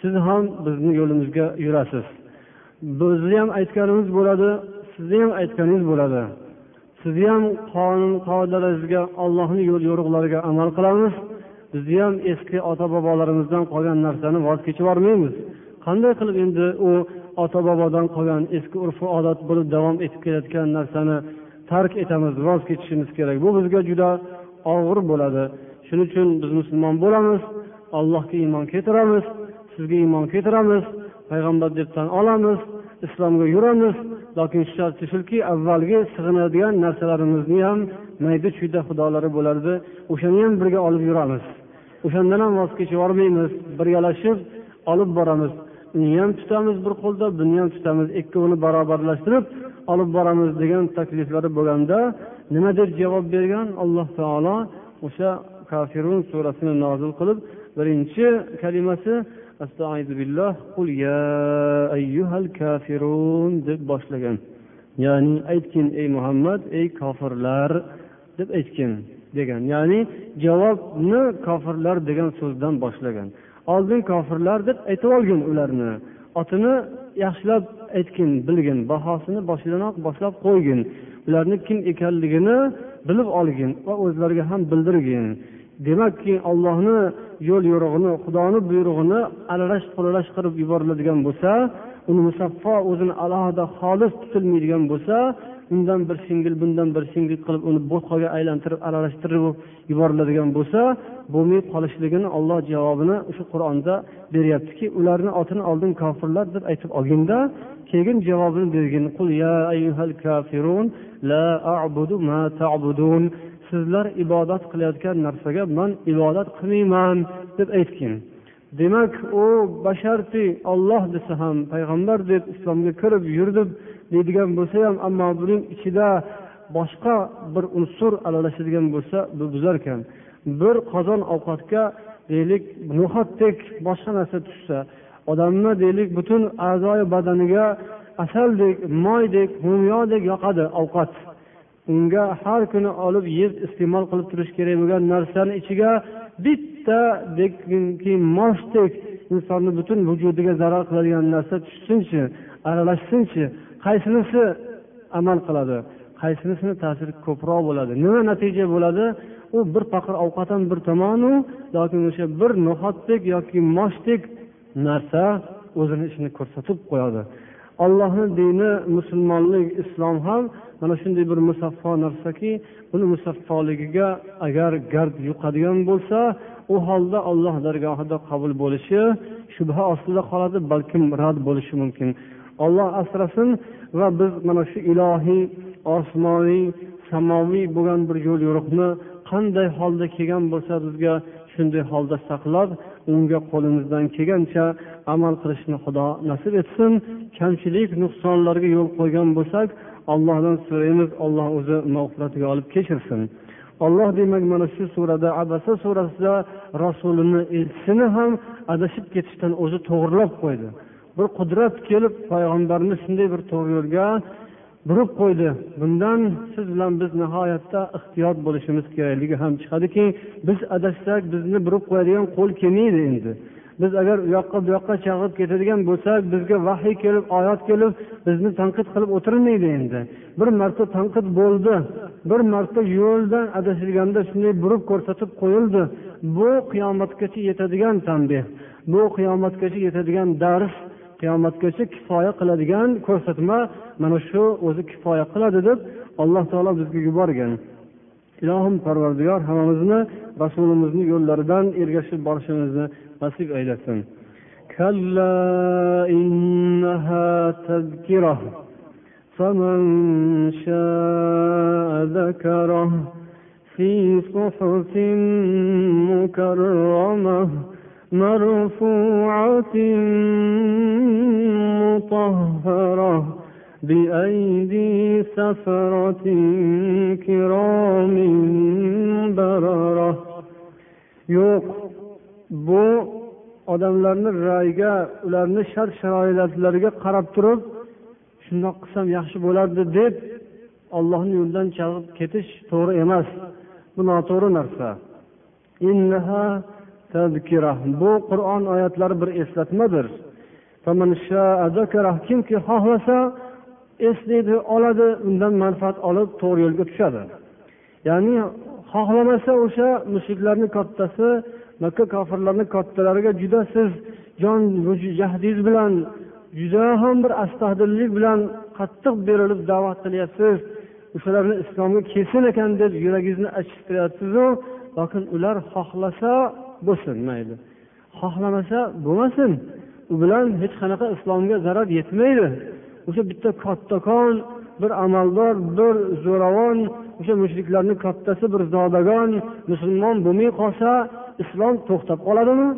A: siz ham bizni yo'limizga yurasiz. Bizni ham aytganimiz bo'ladi sizni ham aytganingiz bo'ladi. Sizni ham qonun qoidalaringizga ollohni yo'l yo'riqlariga amal qilamiz. Bizni ham eski ota bobolarimizdan qolgan narsani voz kechib yubormaymiz. Qanday qilib endi u ota bobodan qolgan eski urf odat bo'lib davom etib kelayotgan narsani tark etamiz voz kechishimiz kerak? Bu bizga juda og'ir bo'ladi. Shuning uchun biz musulmon bo'lamiz allohga iymon keltiramiz sizga iymon keltiramiz. Payg'ambar deb tan olamiz islomga yuramiz. Lokin sharti shuki avvalgi sig'inadigan narsalarimizni ham mayda chuyda xudolari bo'lardi. O'shani ham birga olib yuramiz. O'shandan ham voz kechib yubormaymiz. Birgalashib olib boramiz. Uni ham tutamiz bir qo'lda buni ham tutamiz. Ikkovini barobarlashtirib olib boramiz degan takliflari bo'lganda nima deb javob bergan? Alloh taolo o'sha kafirun surasini nozil qilib birinchi kalimasi billah qul ya ayyuhal kafirun deb boshlagan. Ya'ni aytgin ey muhammad ey kofirlar deb aytgin degan. Ya'ni javobni kofirlar degan so'zdan boshlagan. Oldin kofirlar deb aytib olgin ularni. Otini yaxshilab aytgin bilgin. Bahosini boshidanoq boshlab qo'ygin. Ularni kim ekanligini bilib olgin va o'zlariga ham bildirgin. Demakki ollohni yo'l yo'rig'ini xudoni buyrug'ini aralash quralash qilib yuboriladigan bo'lsa uni musaffo o'zini alohida xolis tutilmaydigan bo'lsa undan bir singil bundan bir singil qilib uni bo'tqaga aylantirib aralashtirib yuboriladigan bo'lsa bo'lmay qolishligini olloh javobini shu qur'onda beryaptiki ularni otini oldin kofirlar deb aytib olginda keyin javobini bergin qul ya ayyuhal kafirun la a'budu ma ta'budun. Sizlar ibodat qilayotgan narsaga man ibodat qilmayman deb aytgin. Demak u basharti olloh desa ham payg'ambar deb islomga kirib yurdim deydigan bo'lsa ham ammo buning ichida boshqa bir unsur aralashadigan bo'lsa bu buzarkan bir qozon ovqatga deylik no'xatdek boshqa narsa tushsa odamni deylik butun a'zoyi badaniga asaldek moydek mo'myodek yoqadi ovqat. Unga har kuni olib yeb iste'mol qilib turish kerak bo'lgan narsani ichiga bittadeki moshdek insonni butun vujudiga zarar qiladigan narsa tushsinchi aralashsinchi qaysinisi amal qiladi. Qaysinisini ta'siri ko'proq bo'ladi. Nima natija bo'ladi? U bir paqir ovqat ham bir tomonu yoki o'sha bir no'xatdek yoki moshdek narsa o'zini ishini ko'rsatib qo'yadi. Ollohni dini musulmonlik islom ham mana shunday bir musaffo narsaki uni musaffoligiga agar gard yuqadigan bo'lsa u holda olloh dargohida qabul bo'lishi shubha ostida qoladi balkim rad bo'lishi mumkin. Olloh asrasin va biz mana shu ilohiy osmoniy samoviy bo'lgan bir yo'l yo'riqni qanday holda kelgan bo'lsa bizga shunday holda saqlab unga qo'limizdan kelgancha amal qilishni xudo nasib etsin. Kamchilik nuqsonlarga yo'l qo'ygan bo'lsak allohdan so'raymiz alloh o'zi mag'firatiga olib kechirsin. Olloh demak mana shu surada abasa surasida rasulini elchisini ham adashib ketishdan o'zi to'g'irlab qo'ydi. Bir qudrat kelib payg'ambarni shunday bir to'g'ri yo'lga burib qo'ydi. Bundan siz bilan biz nihoyatda ehtiyot bo'lishimiz kerakligi ham chiqadiki biz adashsak bizni burib qo'yadigan qo'l kelmaydi endi. Biz agar u yoqqa bu yoqqa chalg'ib ketadigan bo'lsak bizga vahiy kelib oyat kelib bizni tanqid qilib o'tirmaydi endi. Bir marta tanqid bo'ldi bir marta yo'ldan adashilganda shunday burib ko'rsatib qo'yildi. Bu qiyomatgacha yetadigan tanbeh bu qiyomatgacha yetadigan dars qiyomatgacha kifoya qiladigan ko'rsatma mana shu o'zi kifoya qiladi deb alloh taolo bizga yuborgan. Ilohim parvardigor hammamizni rasulimizni yo'llaridan ergashib borishimizni nasip eylesin. Kalla inneha tezkirah. فمن شاء ذكره في صحف مكرمه مرفوعه مطهره بايدي سفره كرام برره يقطع bu odamlarni ra'yiga ularni shart sharoitlariga qarab turib shundoq qilsam yaxshi bo'lardi deb ollohni yo'lidan chalg'ib ketish to'g'ri emas. Bu noto'g'ri narsa. Bu qur'on oyatlari bir eslatmadir. Kimki xohlasa eslaydi oladi undan manfaat olib to'g'ri yo'lga tushadi. Ya'ni xohlamasa o'sha mushuklarni kattasi makka kofirlarni kattalariga juda siz jon jahdingiz bilan juda ham bir astahdillik bilan qattiq berilib da'vat qilyapsiz. O'shalarni islomga kelsin ekan deb yuragingizni achishtiryapsizu lokin ular xohlasa bo'lsin mayli. Xohlamasa bo'lmasin. U bilan hech qanaqa islomga zarar yetmaydi. O'sha bitta kattakon bir amaldor bir zo'ravon o'sha mushriklarni kattasi bir zodagon musulmon bo'lmay qolsa islom to'xtab qoladimi?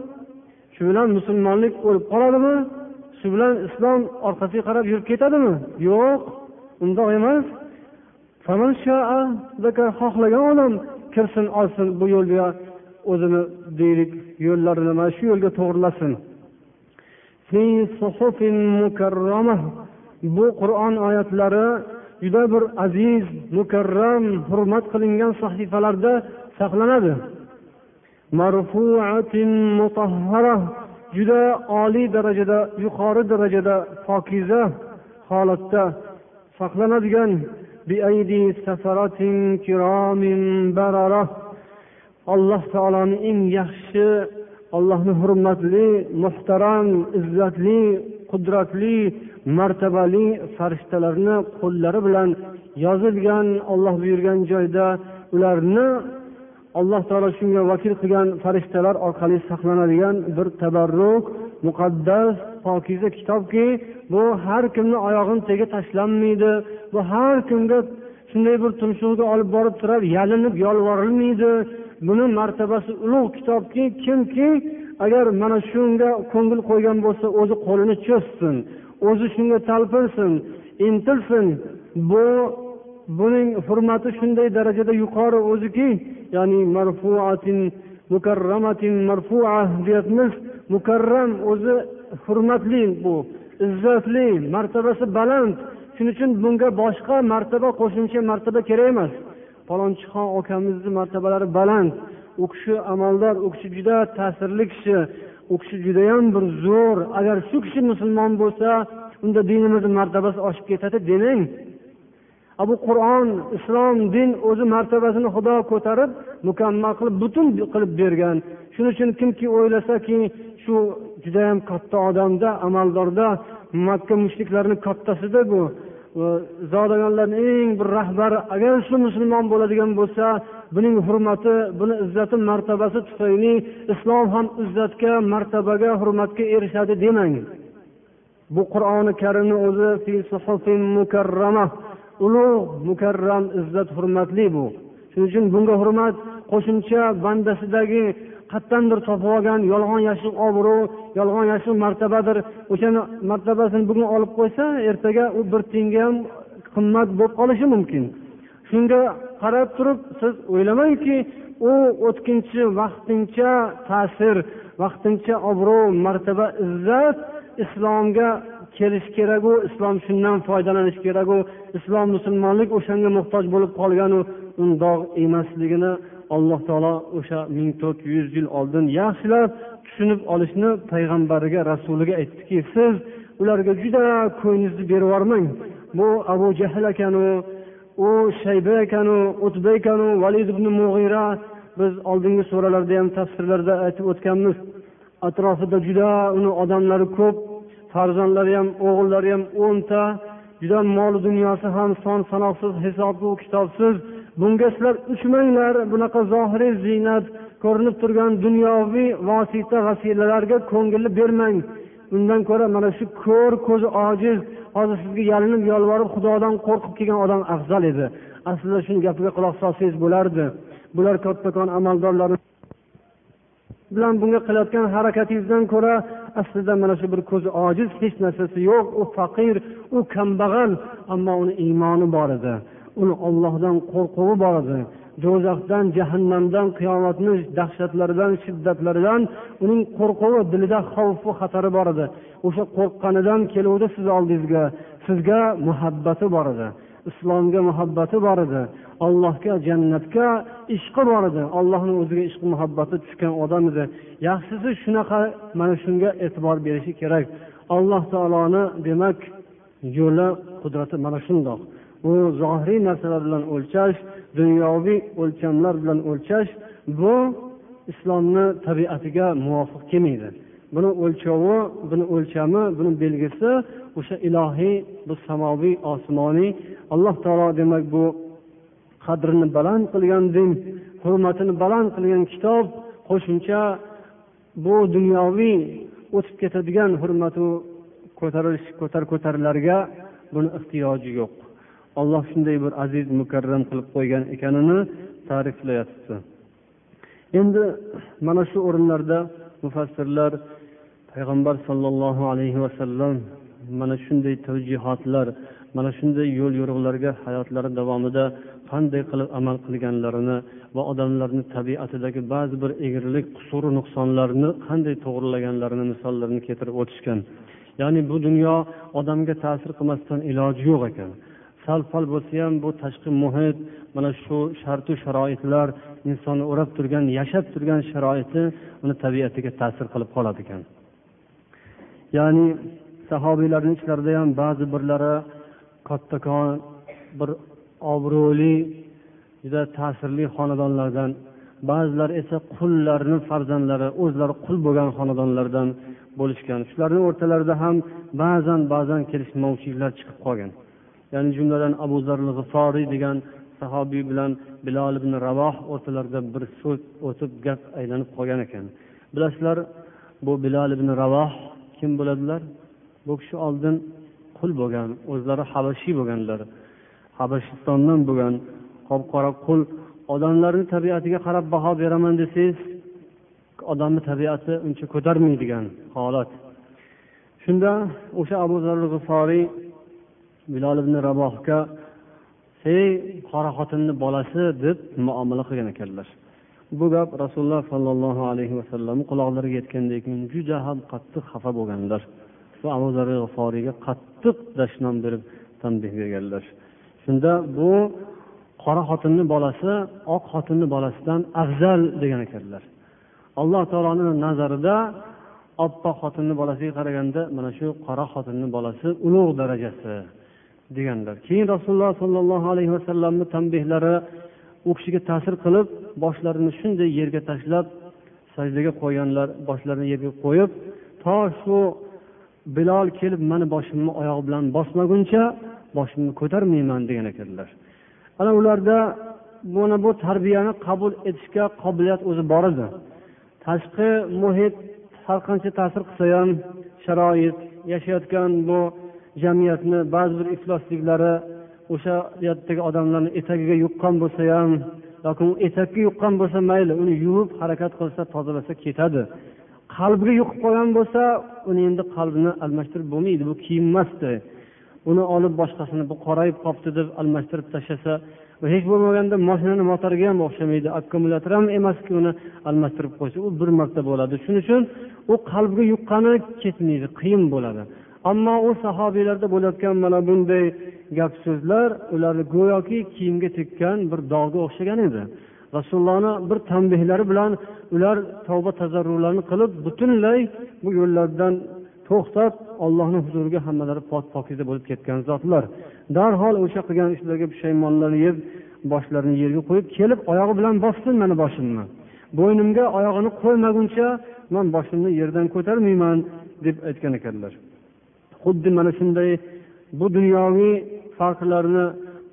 A: Shu bilan musulmonlik o'lib qoladimi? Shu bilan islom orqasiga qarab yurib ketadimi? Yo'q undoq emas. Xohlagan odam kirsin olsin bu yo'lga o'zini deylik yo'llarini mana shu yo'lga to'g'irlasin bu qur'on oyatlari juda bir aziz mukarram hurmat qilingan sahifalarda saqlanadi. Juda oliy darajada yuqori darajada pokiza holatda saqlanadigan alloh taoloni eng yaxshi allohni hurmatli muhtaram izzatli qudratli martabali farishtalarni qo'llari bilan yozilgan olloh buyurgan joyda ularni alloh taolo shunga vakil qilgan farishtalar orqali saqlanadigan bir tabarruk muqaddas pokiza kitobki bu har kimni oyog'ini tagiga tashlanmaydi. Bu har kimga shunday bir tumshug'iga olib borib turar yalinib yolvorilmaydi. Buni martabasi ulug' kitobki kimki agar mana shunga ko'ngil qo'ygan bo'lsa o'zi qo'lini cho'zsin o'zi shunga talpinsin intilsin. Bu buning hurmati shunday darajada yuqori o'ziki ya'ni marfuatin mukarramatin marfua deyapmiz mukarram o'zi hurmatli bu izzatli martabasi baland shuning uchun bunga boshqa martaba qo'shimcha martaba kerak emas falonchixon akamizni martabalari baland u kishi amaldor u kishi juda ta'sirli kishi u kishi judayam bir zo'r agar shu kishi musulmon bo'lsa unda dinimizni martabasi oshib ketadi demang bu qur'on islom din o'zi martabasini xudo ko'tarib mukammal qilib butun qilib bergan. Shuning uchun kimki o'ylasaki shu judayam katta odamda amaldorda makka mushriklarini kattasida bu zodagonlarni eng bir rahbari agar shu musulmon bo'ladigan bo'lsa buning hurmati buni izzati martabasi tufayli islom ham izzatga martabaga hurmatga erishadi demang. Bu qur'oni karimni o'zi mukarrama ulug' mukarram izzat hurmatli bu. Shuning uchun bunga hurmat qo'shimcha bandasidagi qayerdandir topib olgan yolg'on yashiq obro' yolg'on yashiq martabadir. O'shani martabasini bugun olib qo'ysa ertaga u bir tiyinga ham qimmat bo'lib qolishi mumkin. Shunga qarab turib siz o'ylamangki u o'tkinchi vaqtincha ta'sir vaqtincha obro' martaba izzat islomga kelish keraku islom shundan foydalanish keraku islom musulmonlik o'shanga muhtoj bo'lib qolganu undoq emasligini alloh taolo o'sha ming to'rt yuz yil oldin yaxshilab tushunib olishni payg'ambariga rasuliga aytdiki siz ularga juda ko'nglingizni berib yubormang. Bu abu jahl ekanu u shayba ekanu utba ekanu valid ibn mug'ira biz oldingi suralarda ham tafsirlarda aytib o'tganmiz. Atrofida juda uni odamlari ko'p farzandlari ham o'g'illari ham o'nta juda mol dunyosi ham son sanoqsiz hisobli kitobsiz. Bunga sizlar uchmanglar bunaqa zohiriy ziynat ko'rinib turgan dunyoviy vosita vasilalarga ko'ngilni bermang. Undan ko'ra mana shu ko'r ko'zi ojiz hozir sizga yalinib yolvorib xudodan qo'rqib kelgan odam afzal edi. Aslida shuni gapiga quloq solsangiz bo'lardi. Bular kattakon amaldorlar bilan bunga qilayotgan harakatingizdan ko'ra aslida mana shu bir ko'zi ojiz hech narsasi yo'q. U faqir u kambag'al ammo uni iymoni bor edi. Uni ollohdan qo'rquvi bor edi. Do'zaxdan jahannamdan qiyomatni dahshatlaridan shiddatlaridan uning qo'rquvi dilida xavfu xatari bor edi. O'sha qo'rqqanidan keluvdi siz oldingizga. Sizga muhabbati bor edi. Islomga muhabbati bor edi. Allohga jannatga ishqi bor edi. Ollohni o'ziga ishqi muhabbati tushgan odam edi. Yaxshisi shunaqa mana shunga e'tibor berishi kerak. Alloh taoloni demak yo'li qudrati mana shundoq. Bu zohiriy narsalar bilan o'lchash dunyoviy o'lchamlar bilan o'lchash bu islomni tabiatiga muvofiq kelmaydi. Buni o'lchovi buni o'lchami buni belgisi o'sha ilohiy bu samoviy osmoniy alloh taolo demak bu qadrini baland qilgan din hurmatini baland qilgan kitob qo'shimcha bu dunyoviy o'tib ketadigan hurmatu ko'tarilish ko'tar ko'tarilarga buni ehtiyoji yo'q. Alloh shunday bir aziz mukarram qilib qo'ygan ekanini ta'riflayapti. Endi mana shu o'rinlarda mufassirlar payg'ambar sollallohu alayhi vasallam mana shunday tavjihotlar mana shunday yo'l yo'riqlarga hayotlari davomida qanday qilib amal qilganlarini va odamlarni tabiatidagi ba'zi bir egrilik qusur nuqsonlarni qanday to'g'rilaganlarini misollarini keltirib o'tishgan. Ya'ni bu dunyo odamga ta'sir qilmasdan iloji yo'q ekan. Sal pal bo'lsa ham bu tashqi muhit mana shu shartu sharoitlar insonni o'rab turgan yashab turgan sharoiti uni tabiatiga ta'sir qilib qoladi ekan. Ya'ni sahobiylarni ichlarida ham ba'zi birlari kattakon bir obro'li juda ta'sirli xonadonlardan ba'zilar esa qullarni farzandlari o'zlari qul bo'lgan xonadonlardan bo'lishgan. Shularni o'rtalarida ham ba'zan ba'zan kelishmovchiliklar chiqib qolgan. Ya'ni jumladan abu zarl g'iforiy degan sahobiy bilan bilol ibn ravoh o'rtalarida bir so'z o'tib gap aylanib qolgan ekan. Bilasizlar bu bilol ibn ravoh kim bo'ladilar? Bu kishi oldin qul bo'lgan o'zlari habashiy bo'lganlar. Habashistondan bo'lgan qop qora qul odamlarni tabiatiga qarab baho beraman desangiz odamni tabiati uncha ko'tarmaydigan holat. Shunda o'sha abu zarul g'iforiy bilol ibn rabohga ey qora xotinni bolasi deb muomala qilgan ekanlar. Bu gap rasululloh sollallohu alayhi vasallamni quloqlariga yetgandan keyin juda ham qattiq xafa bo'lganlar. Va abu zarul g'iforiyga qattiq dashnom berib tanbeh berganlar. Shunda bu qora xotinni bolasi oq xotinni bolasidan afzal degan ekanlar. Alloh taoloni nazarida oppoq xotinni bolasiga qaraganda mana shu qora xotinni bolasi ulug' darajasi deganlar. Keyin rasululloh sollallohu alayhi vasallamni tanbehlari u kishiga ta'sir qilib boshlarini shunday yerga tashlab sajdaga qo'yganlar boshlarini yerga qo'yib to shu bilol kelib mani boshimni oyog'i bilan bosmaguncha boshimni ko'tarmayman degan ekanlar. Ana ularda mana bu tarbiyani qabul etishga qobiliyat o'zi bor edi. Tashqi muhit har qancha ta'sir qilsa ham sharoit yashayotgan bu jamiyatni ba'zi bir iflosliklari o'sha yerdagi odamlarni etagiga yuqqan bo'lsa ham yoki etakka yuqqan bo'lsa mayli uni yuvib harakat qilsa tozalasa ketadi. Qalbiga yuqib qolgan bo'lsa uni endi qalbini almashtirib bo'lmaydi bu kiyim emasdi. Uni olib boshqasini bu qorayib qolibdi deb almashtirib tashlasa hech bo'lmaganda moshinani motoriga ham o'xshamaydi. Akkumulyator ham emaski uni almashtirib qo'ysa u bir marta bo'ladi. Shuning uchun u qalbga yuqqani ketmaydi qiyin bo'ladi. Ammo u sahobiylarda bo'layotgan mana bunday gap so'zlar ularni go'yoki kiyimga tekkan bir dog'ga o'xshagan edi. Rasulullohni bir tanbehlari bilan ular tavba tazarrularni qilib butunlay bu yo'llardan to'xtab ollohni huzuriga hammalari pok pokiza bo'lib ketgan zotlar. Darhol o'sha qilgan ishlariga pushaymonlarni yeb boshlarini yerga qo'yib kelib oyog'i bilan bossin mani boshimni. Bo'ynimga oyog'ini qo'ymaguncha man boshimni yerdan ko'tarmayman deb aytgan ekanlar. Xuddi mana shunday bu dunyoviy farqlarni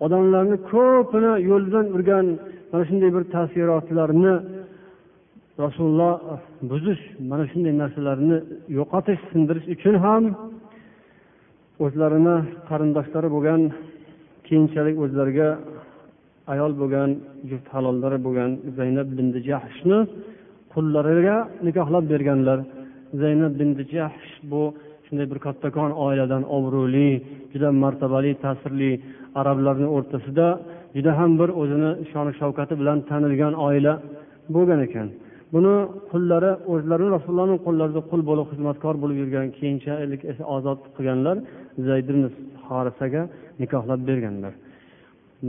A: odamlarni ko'pini yo'ldan urgan mana shunday bir taassurotlarni rasululloh eh, buzish mana shunday narsalarni yo'qotish sindirish uchun ham o'zlarini qarindoshlari bo'lgan keyinchalik o'zlariga ayol bo'lgan juft halollari bo'lgan zaynab bin jahshni qullariga nikohlab berganlar. Zaynab bin jahsh bu shunday bir kattakon oiladan obro'li juda martabali ta'sirli arablarni o'rtasida juda ham bir o'zini shon shavkati bilan tanilgan oila bo'lgan ekan. Buni qullari o'zlarini rasulullohni qo'llarida qul bo'lib xizmatkor bo'lib yurgan keyinchalik esa ozod qilganlar zayd horisaga nikohlab berganlar.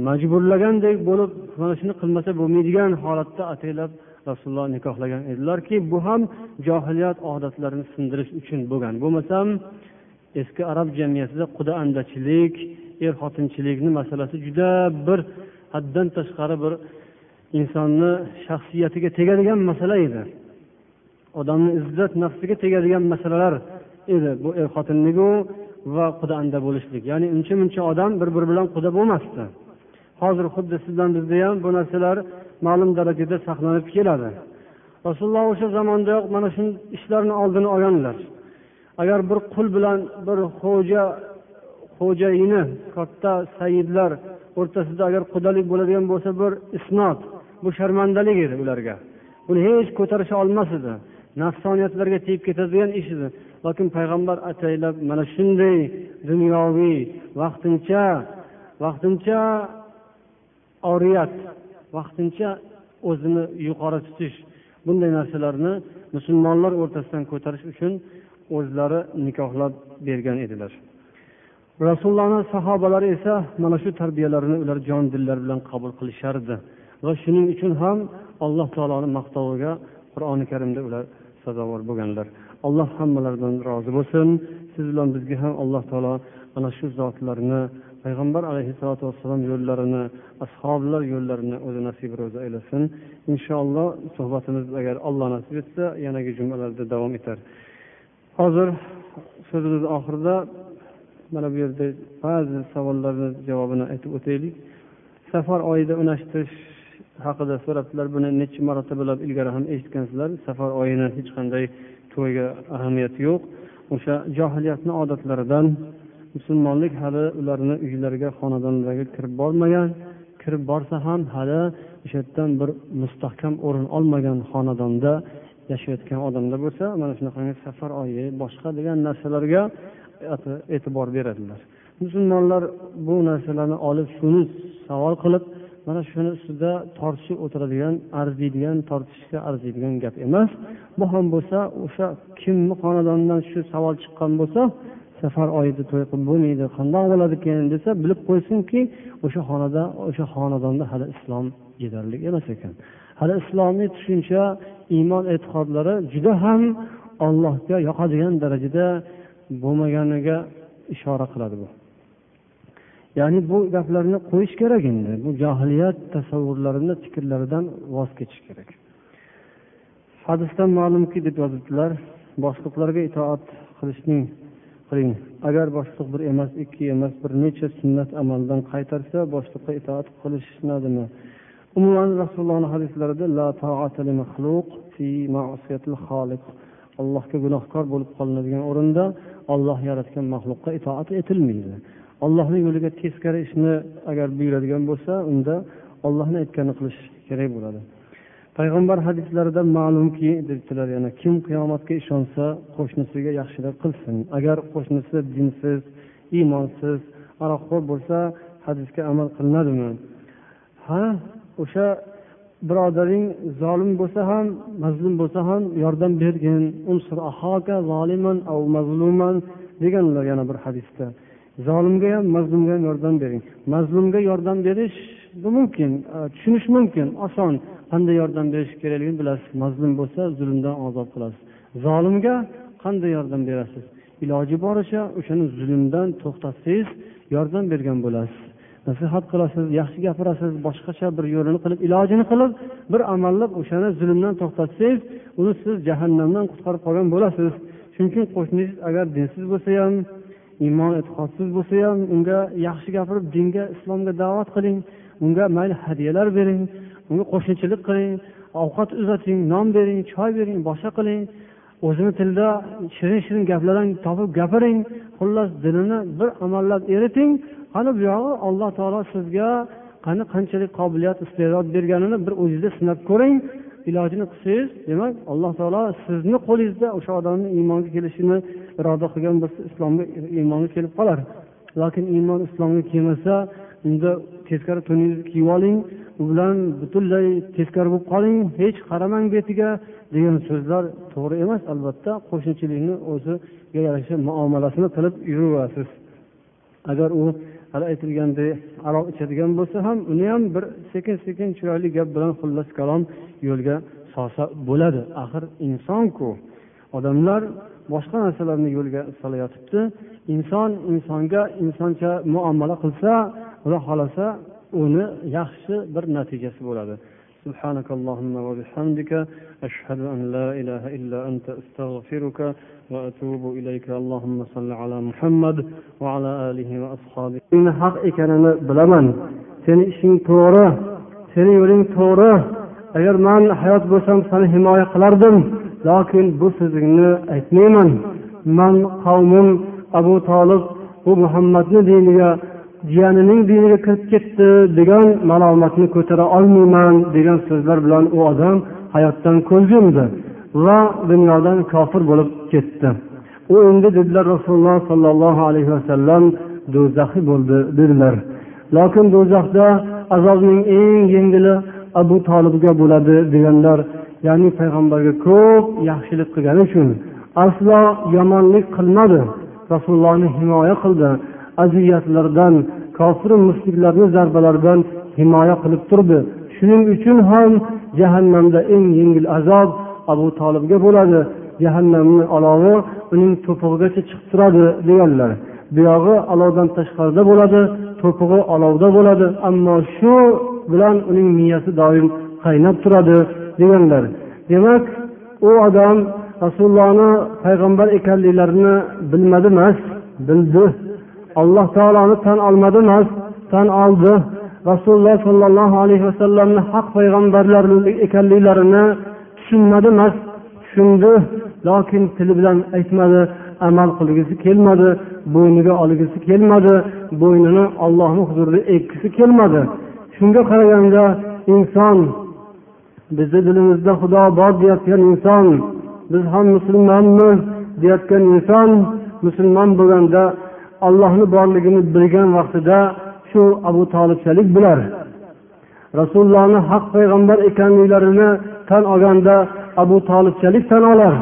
A: Majburlagandek bo'lib mana shuni qilmasa bo'lmaydigan holatda ataylab rasululloh nikohlagan edilarki bu ham johiliyat odatlarini sindirish uchun bo'lgan. Bo'lmasam eski arab jamiyatida quda andachilik er xotinchilikni masalasi juda bir haddan tashqari bir insonni shaxsiyatiga tegadigan masala edi. Odamni izzat nafsiga tegadigan masalalar edi bu er xotinligu va qudanda bo'lishlik. Ya'ni uncha muncha odam bir biri bilan quda bo'lmasdi. Hozir xuddi siz bilan bizda ham bu narsalar ma'lum darajada saqlanib keladi. Rasululloh o'sha zamondayoq mana shu ishlarni oldini olganlar. Agar bir qul bilan bir xo'ja xo'jayini katta sayidlar o'rtasida agar qudalik bo'ladigan bo'lsa bir isnot bu sharmandalik edi ularga. Buni hech ko'tarisha olmas edi. Nafsoniyatlarga tegib ketadigan ish edi. Lokin payg'ambar ataylab mana shunday dunyoviy vaqtincha vaqtincha oriyat vaqtincha o'zini yuqori tutish bunday narsalarni musulmonlar o'rtasidan ko'tarish uchun o'zlari nikohlab bergan edilar. Rasulullohni sahobalari esa mana shu tarbiyalarini ular jon dillari bilan qabul qilishardi. Va shuning uchun ham alloh taoloni maqtoviga qur'oni karimda ular sazovor bo'lganlar. Alloh hammalaridan rozi bo'lsin. Siz bilan bizga ham alloh taolo ana shu zotlarni payg'ambar alayhissalotu vassalom yo'llarini ashoblar yo'llarini o'zi nasib ro'za aylasin inshaalloh suhbatimiz agar alloh nasib etsa yanagi jumalarda davom etar. Hozir so'zimiz oxirida mana bu yerda ba'zi savollarni javobini aytib o'taylik. Safar oyida unashtirish haqida so'rabdilar buni necha marotaba ilgari ham eshitgansizlar. Safar oyini hech qanday to'yga ahamiyati yo'q. O'sha johiliyatni odatlaridan musulmonlik hali ularni uylariga xonadonlariga kirib bormagan. Kirib borsa ham hali o'sha yerdan bir mustahkam o'rin olmagan xonadonda yashayotgan odamda bo'lsa mana shunaqangi safar oyi boshqa degan narsalarga e'tibor beradilar. Musulmonlar bu narsalarni olib shuni savol qilib mana shuni ustida tortishib o'tiradigan arziydigan tortishishga arziydigan gap emas. Bu ham bo'lsa o'sha kimni xonadonidan shu savol chiqqan bo'lsa safar oyida to'y qilib bo'lmaydi qandoq bo'ladi keyin desa bilib qo'ysinki o'sha xonada o'sha xonadonda hali islom yetarli emas ekan. Hali islomiy tushuncha iymon e'tiqodlari juda ham ollohga yoqadigan darajada bo'lmaganiga ishora qiladi bu. Ya'ni bu gaplarni qo'yish kerak endi. Bu johiliyat tasavvurlarini fikrlaridan voz kechish kerak. Hadisdan ma'lumki deb yozibdilar boshliqlarga itoat qilishning qiling agar boshliq bir emas ikki emas bir necha sunnat amaldan qaytarsa boshliqqa itoat qilishnadimi umuman rasulullohni hadislarida allohga gunohkor bo'lib qolinadigan o'rinda olloh yaratgan maxluqqa itoat etilmaydi. Ollohni yo'liga teskari ishni agar buyuradigan bo'lsa unda ollohni aytganini qilish kerak bo'ladi. Payg'ambar hadislaridan ma'lumki debdilar yana kim qiyomatga ishonsa qo'shnisiga yaxshilik qilsin. Agar qo'shnisi dinsiz iymonsiz aroqxo'r bo'lsa hadisga amal qilinadimi? Ha o'sha birodaring zolim bo'lsa ham mazlum bo'lsa ham yordam bergin. Deganlar yana bir hadisda. Zolimga ham mazlumga ham yordam bering. Mazlumga yordam berish bu mumkin e, tushunish mumkin oson. Qanday yordam berish kerakligini bilasiz. Mazlum bo'lsa zulmdan ozod qilasiz. Zolimga qanday yordam berasiz? Iloji boricha o'shani zulmdan to'xtatsangiz yordam bergan bo'lasiz. Nasihat qilasiz yaxshi gapirasiz boshqacha bir yo'lini qilib ilojini qilib bir amallab o'shani zulmdan to'xtatsangiz uni siz jahannamdan qutqarib qolgan bo'lasiz. Shuning uchun qo'shningiz agar dinsiz bo'lsa ham iymon e'tiqodsiz bo'lsa ham unga yaxshi gapirib dinga islomga da'vat qiling unga mayli hadyalar bering unga qo'shnichilik qiling ovqat uzating non bering choy bering boshqa qiling o'zini tilida shirin shirin gaplarni topib gapiring xullas dilini bir amallab eriting qani buyog'i alloh taolo sizga qani qanchalik qobiliyat iste'dod berganini bir o'zingizda sinab ko'ring. Ilojini qilsangiz demak alloh taolo sizni qo'lingizda o'sha odamni iymonga kelishini iroda qilgan bo'lsa islomga iymoni kelib qolar. Lokin iymon islomga kelmasa unda teskari to'ningizni kiyib oling u bilan butunlay teskari bo'lib qoling hech qaramang betiga degan so'zlar to'g'ri emas albatta. Qo'shnichilikni o'ziga yarasha muomalasini qilib yuraverasiz agar u hali aytilgandek aroq ichadigan bo'lsa ham uni ham bir sekin sekin chiroyli gap bilan xullas kalom yo'lga solsa bo'ladi. Axir insonku odamlar boshqa narsalarni yo'lga solayotibdi inson insonga insoncha muomala qilsa xudo xohlasa uni yaxshi bir natijasi bo'ladi سبحانك اللهم وبحمدك أشهد أن لا إله إلا أنت أستغفرك وأتوب إليك اللهم صل على محمد وعلى آله وأصحابه إن حق إكرنا بلمن seni ishing to'g'ri seni yo'ling to'g'ri agar man hayot bo'lsam seni himoya qilardim lokin bu so'zingni aytmayman. Man qavmim abu tolib bu muhammadni diniga jiyanining diniga kirib ketdi degan malomatni ko'tara olmayman degan so'zlar bilan u odam hayotdan ko'z yumdi va dunyodan kofir bo'lib ketdi. U endi dedilar rasululloh sollallohu alayhi vasallam do'zaxiy bo'ldi dedilar. Lokin do'zaxda azobning eng yengili abu tolibga bo'ladi deganlar ya'ni payg'ambarga ko'p yaxshilik qilgani uchun aslo yomonlik qilmadi. Rasulullohni himoya qildi. Aziyatlardan kofir mushriklarni zarbalaridan himoya qilib turdi. Shuning uchun ham jahannamda eng yengil azob abu tolibga bo'ladi. Jahannamni olovi uning to'pig'igacha chiqib turadi deganlar. Buyog'i olovdan tashqarida bo'ladi to'pig'i olovda bo'ladi. Ammo shu bilan uning miyasi doim qaynab turadi. Deganlar demak u odam rasulullohni payg'ambar ekanliklarini bilmadi emas bildi. Alloh taoloni tan olmadi emas tan oldi rasululloh sollallohu alayhi vasallamni haq payg'ambarlar ekanliklarini tushunmadi emas tushundi lokin tili bilan aytmadi amal qilgisi kelmadi bo'yniga olgisi kelmadi bo'ynini ollohni huzurida ekkisi kelmadi shunga qaraganda inson bizni dilimizda xudo bor deyotgan inson biz ham musulmonmiz deyotgan inson musulmon bo'lganda ollohni borligini bilgan vaqtida shu abu tolibchalik bilar rasulullohni haq payg'ambar ekanliklarini tan olganda abu tolibchalik tan olar.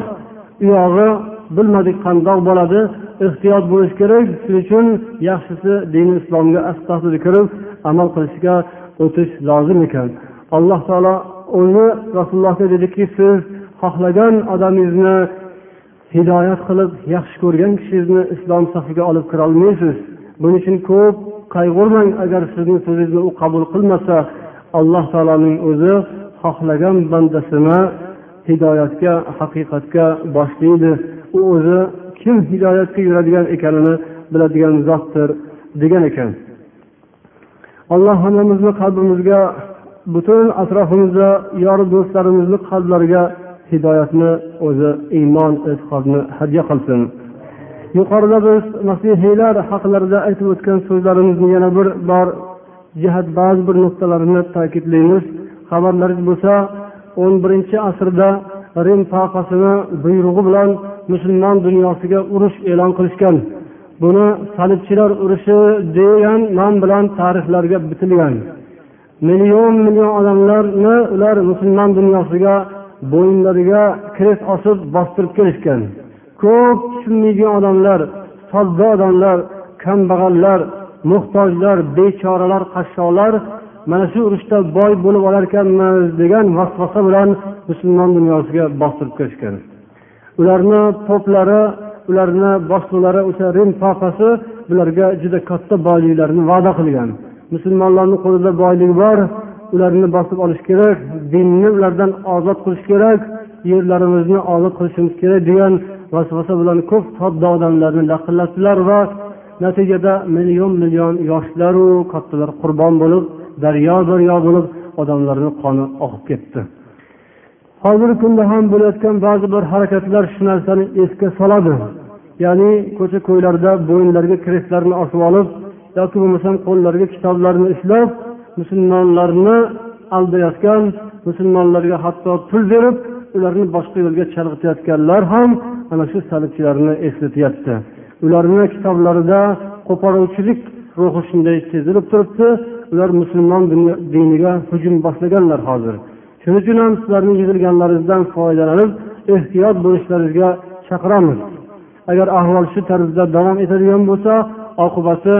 A: Uyog'i bilmadik qandoq bo'ladi ehtiyot bo'lish kerak shuning uchun yaxshisi dini islomga astahsil kirib amal qilishga o'tish lozim ekan. Alloh taolo uni rasulullohga dediki siz xohlagan odamingizni hidoyat qilib yaxshi ko'rgan kishingizni islom safiga olib kirolmaysiz. Buning uchun ko'p qayg'urmang agar sizni so'zingizni u qabul qilmasa alloh taoloning o'zi xohlagan bandasini hidoyatga haqiqatga boshlaydi. U o'zi kim hidoyatga yuradigan ekanini biladigan zotdir degan ekan. Alloh hammamizni qalbimizga butun atrofimizda yor do'stlarimizni qalblariga hidoyatni o'zi iymon e'tiqodni hadya qilsin. Yuqorida biz masihiylar haqlarida aytib o'tgan so'zlarimizni yana bir bor jihat ba'zi bir nuqtalarini ta'kidlaymiz. Xabarlaringiz bo'lsa o'n birinchi asrda rim papasini buyrug'i bilan musulmon dunyosiga urush e'lon qilishgan. Buni salibchilar urushi degan nom bilan tarixlarga bitilgan. Million million odamlarni ular musulmon dunyosiga bo'yinlariga krest osib bostirib kelishgan. Ko'p tushunmaydigan odamlar sodda odamlar kambag'allar muhtojlar bechoralar qashshoqlar mana shu urushda boy bo'lib olarkanmiz degan vasvasa bilan musulmon dunyosiga bostirib kirishgan ularni poplari ularni boshliqlari o'sha rim papasi bularga juda katta boyliklarni va'da qilgan. Musulmonlarni qo'lida boylik bor ularni bosib olish kerak dinni ulardan ozod qilish kerak yerlarimizni ozod qilishimiz kerak degan vasvasa bilan ko'p sodda odamlarni laqillatdilar va natijada million million yoshlaru kattalar qurbon bo'lib daryo daryo bo'lib odamlarni qoni oqib ketdi. Hozirgi kunda ham bo'layotgan ba'zi bir harakatlar shu narsani esga soladi. Ya'ni ko'cha ko'ylarda bo'yinlariga krestlarni osib olib yoki bo'lmasam qo'llariga kitoblarni ushlab musulmonlarni aldayotgan musulmonlarga hatto pul berib ularni boshqa yo'lga chalg'itayotganlar ham ana shu salibchilarni eslatyapti ularni kitoblarida qo'poruvchilik ruhi shunday sezilib turibdi ular musulmon diniga hujum boshlaganlar hozir. Shuning uchun ham sizlarni yig'ilganlaringizdan foydalanib ehtiyot bo'lishlaringizga chaqiramiz. Agar ahvol shu tarzda davom etadigan bo'lsa oqibati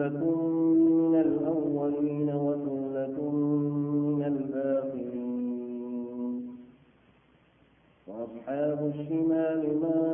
B: ثلة من الأولين وثلة من الآخرين وأصحاب الشمال ما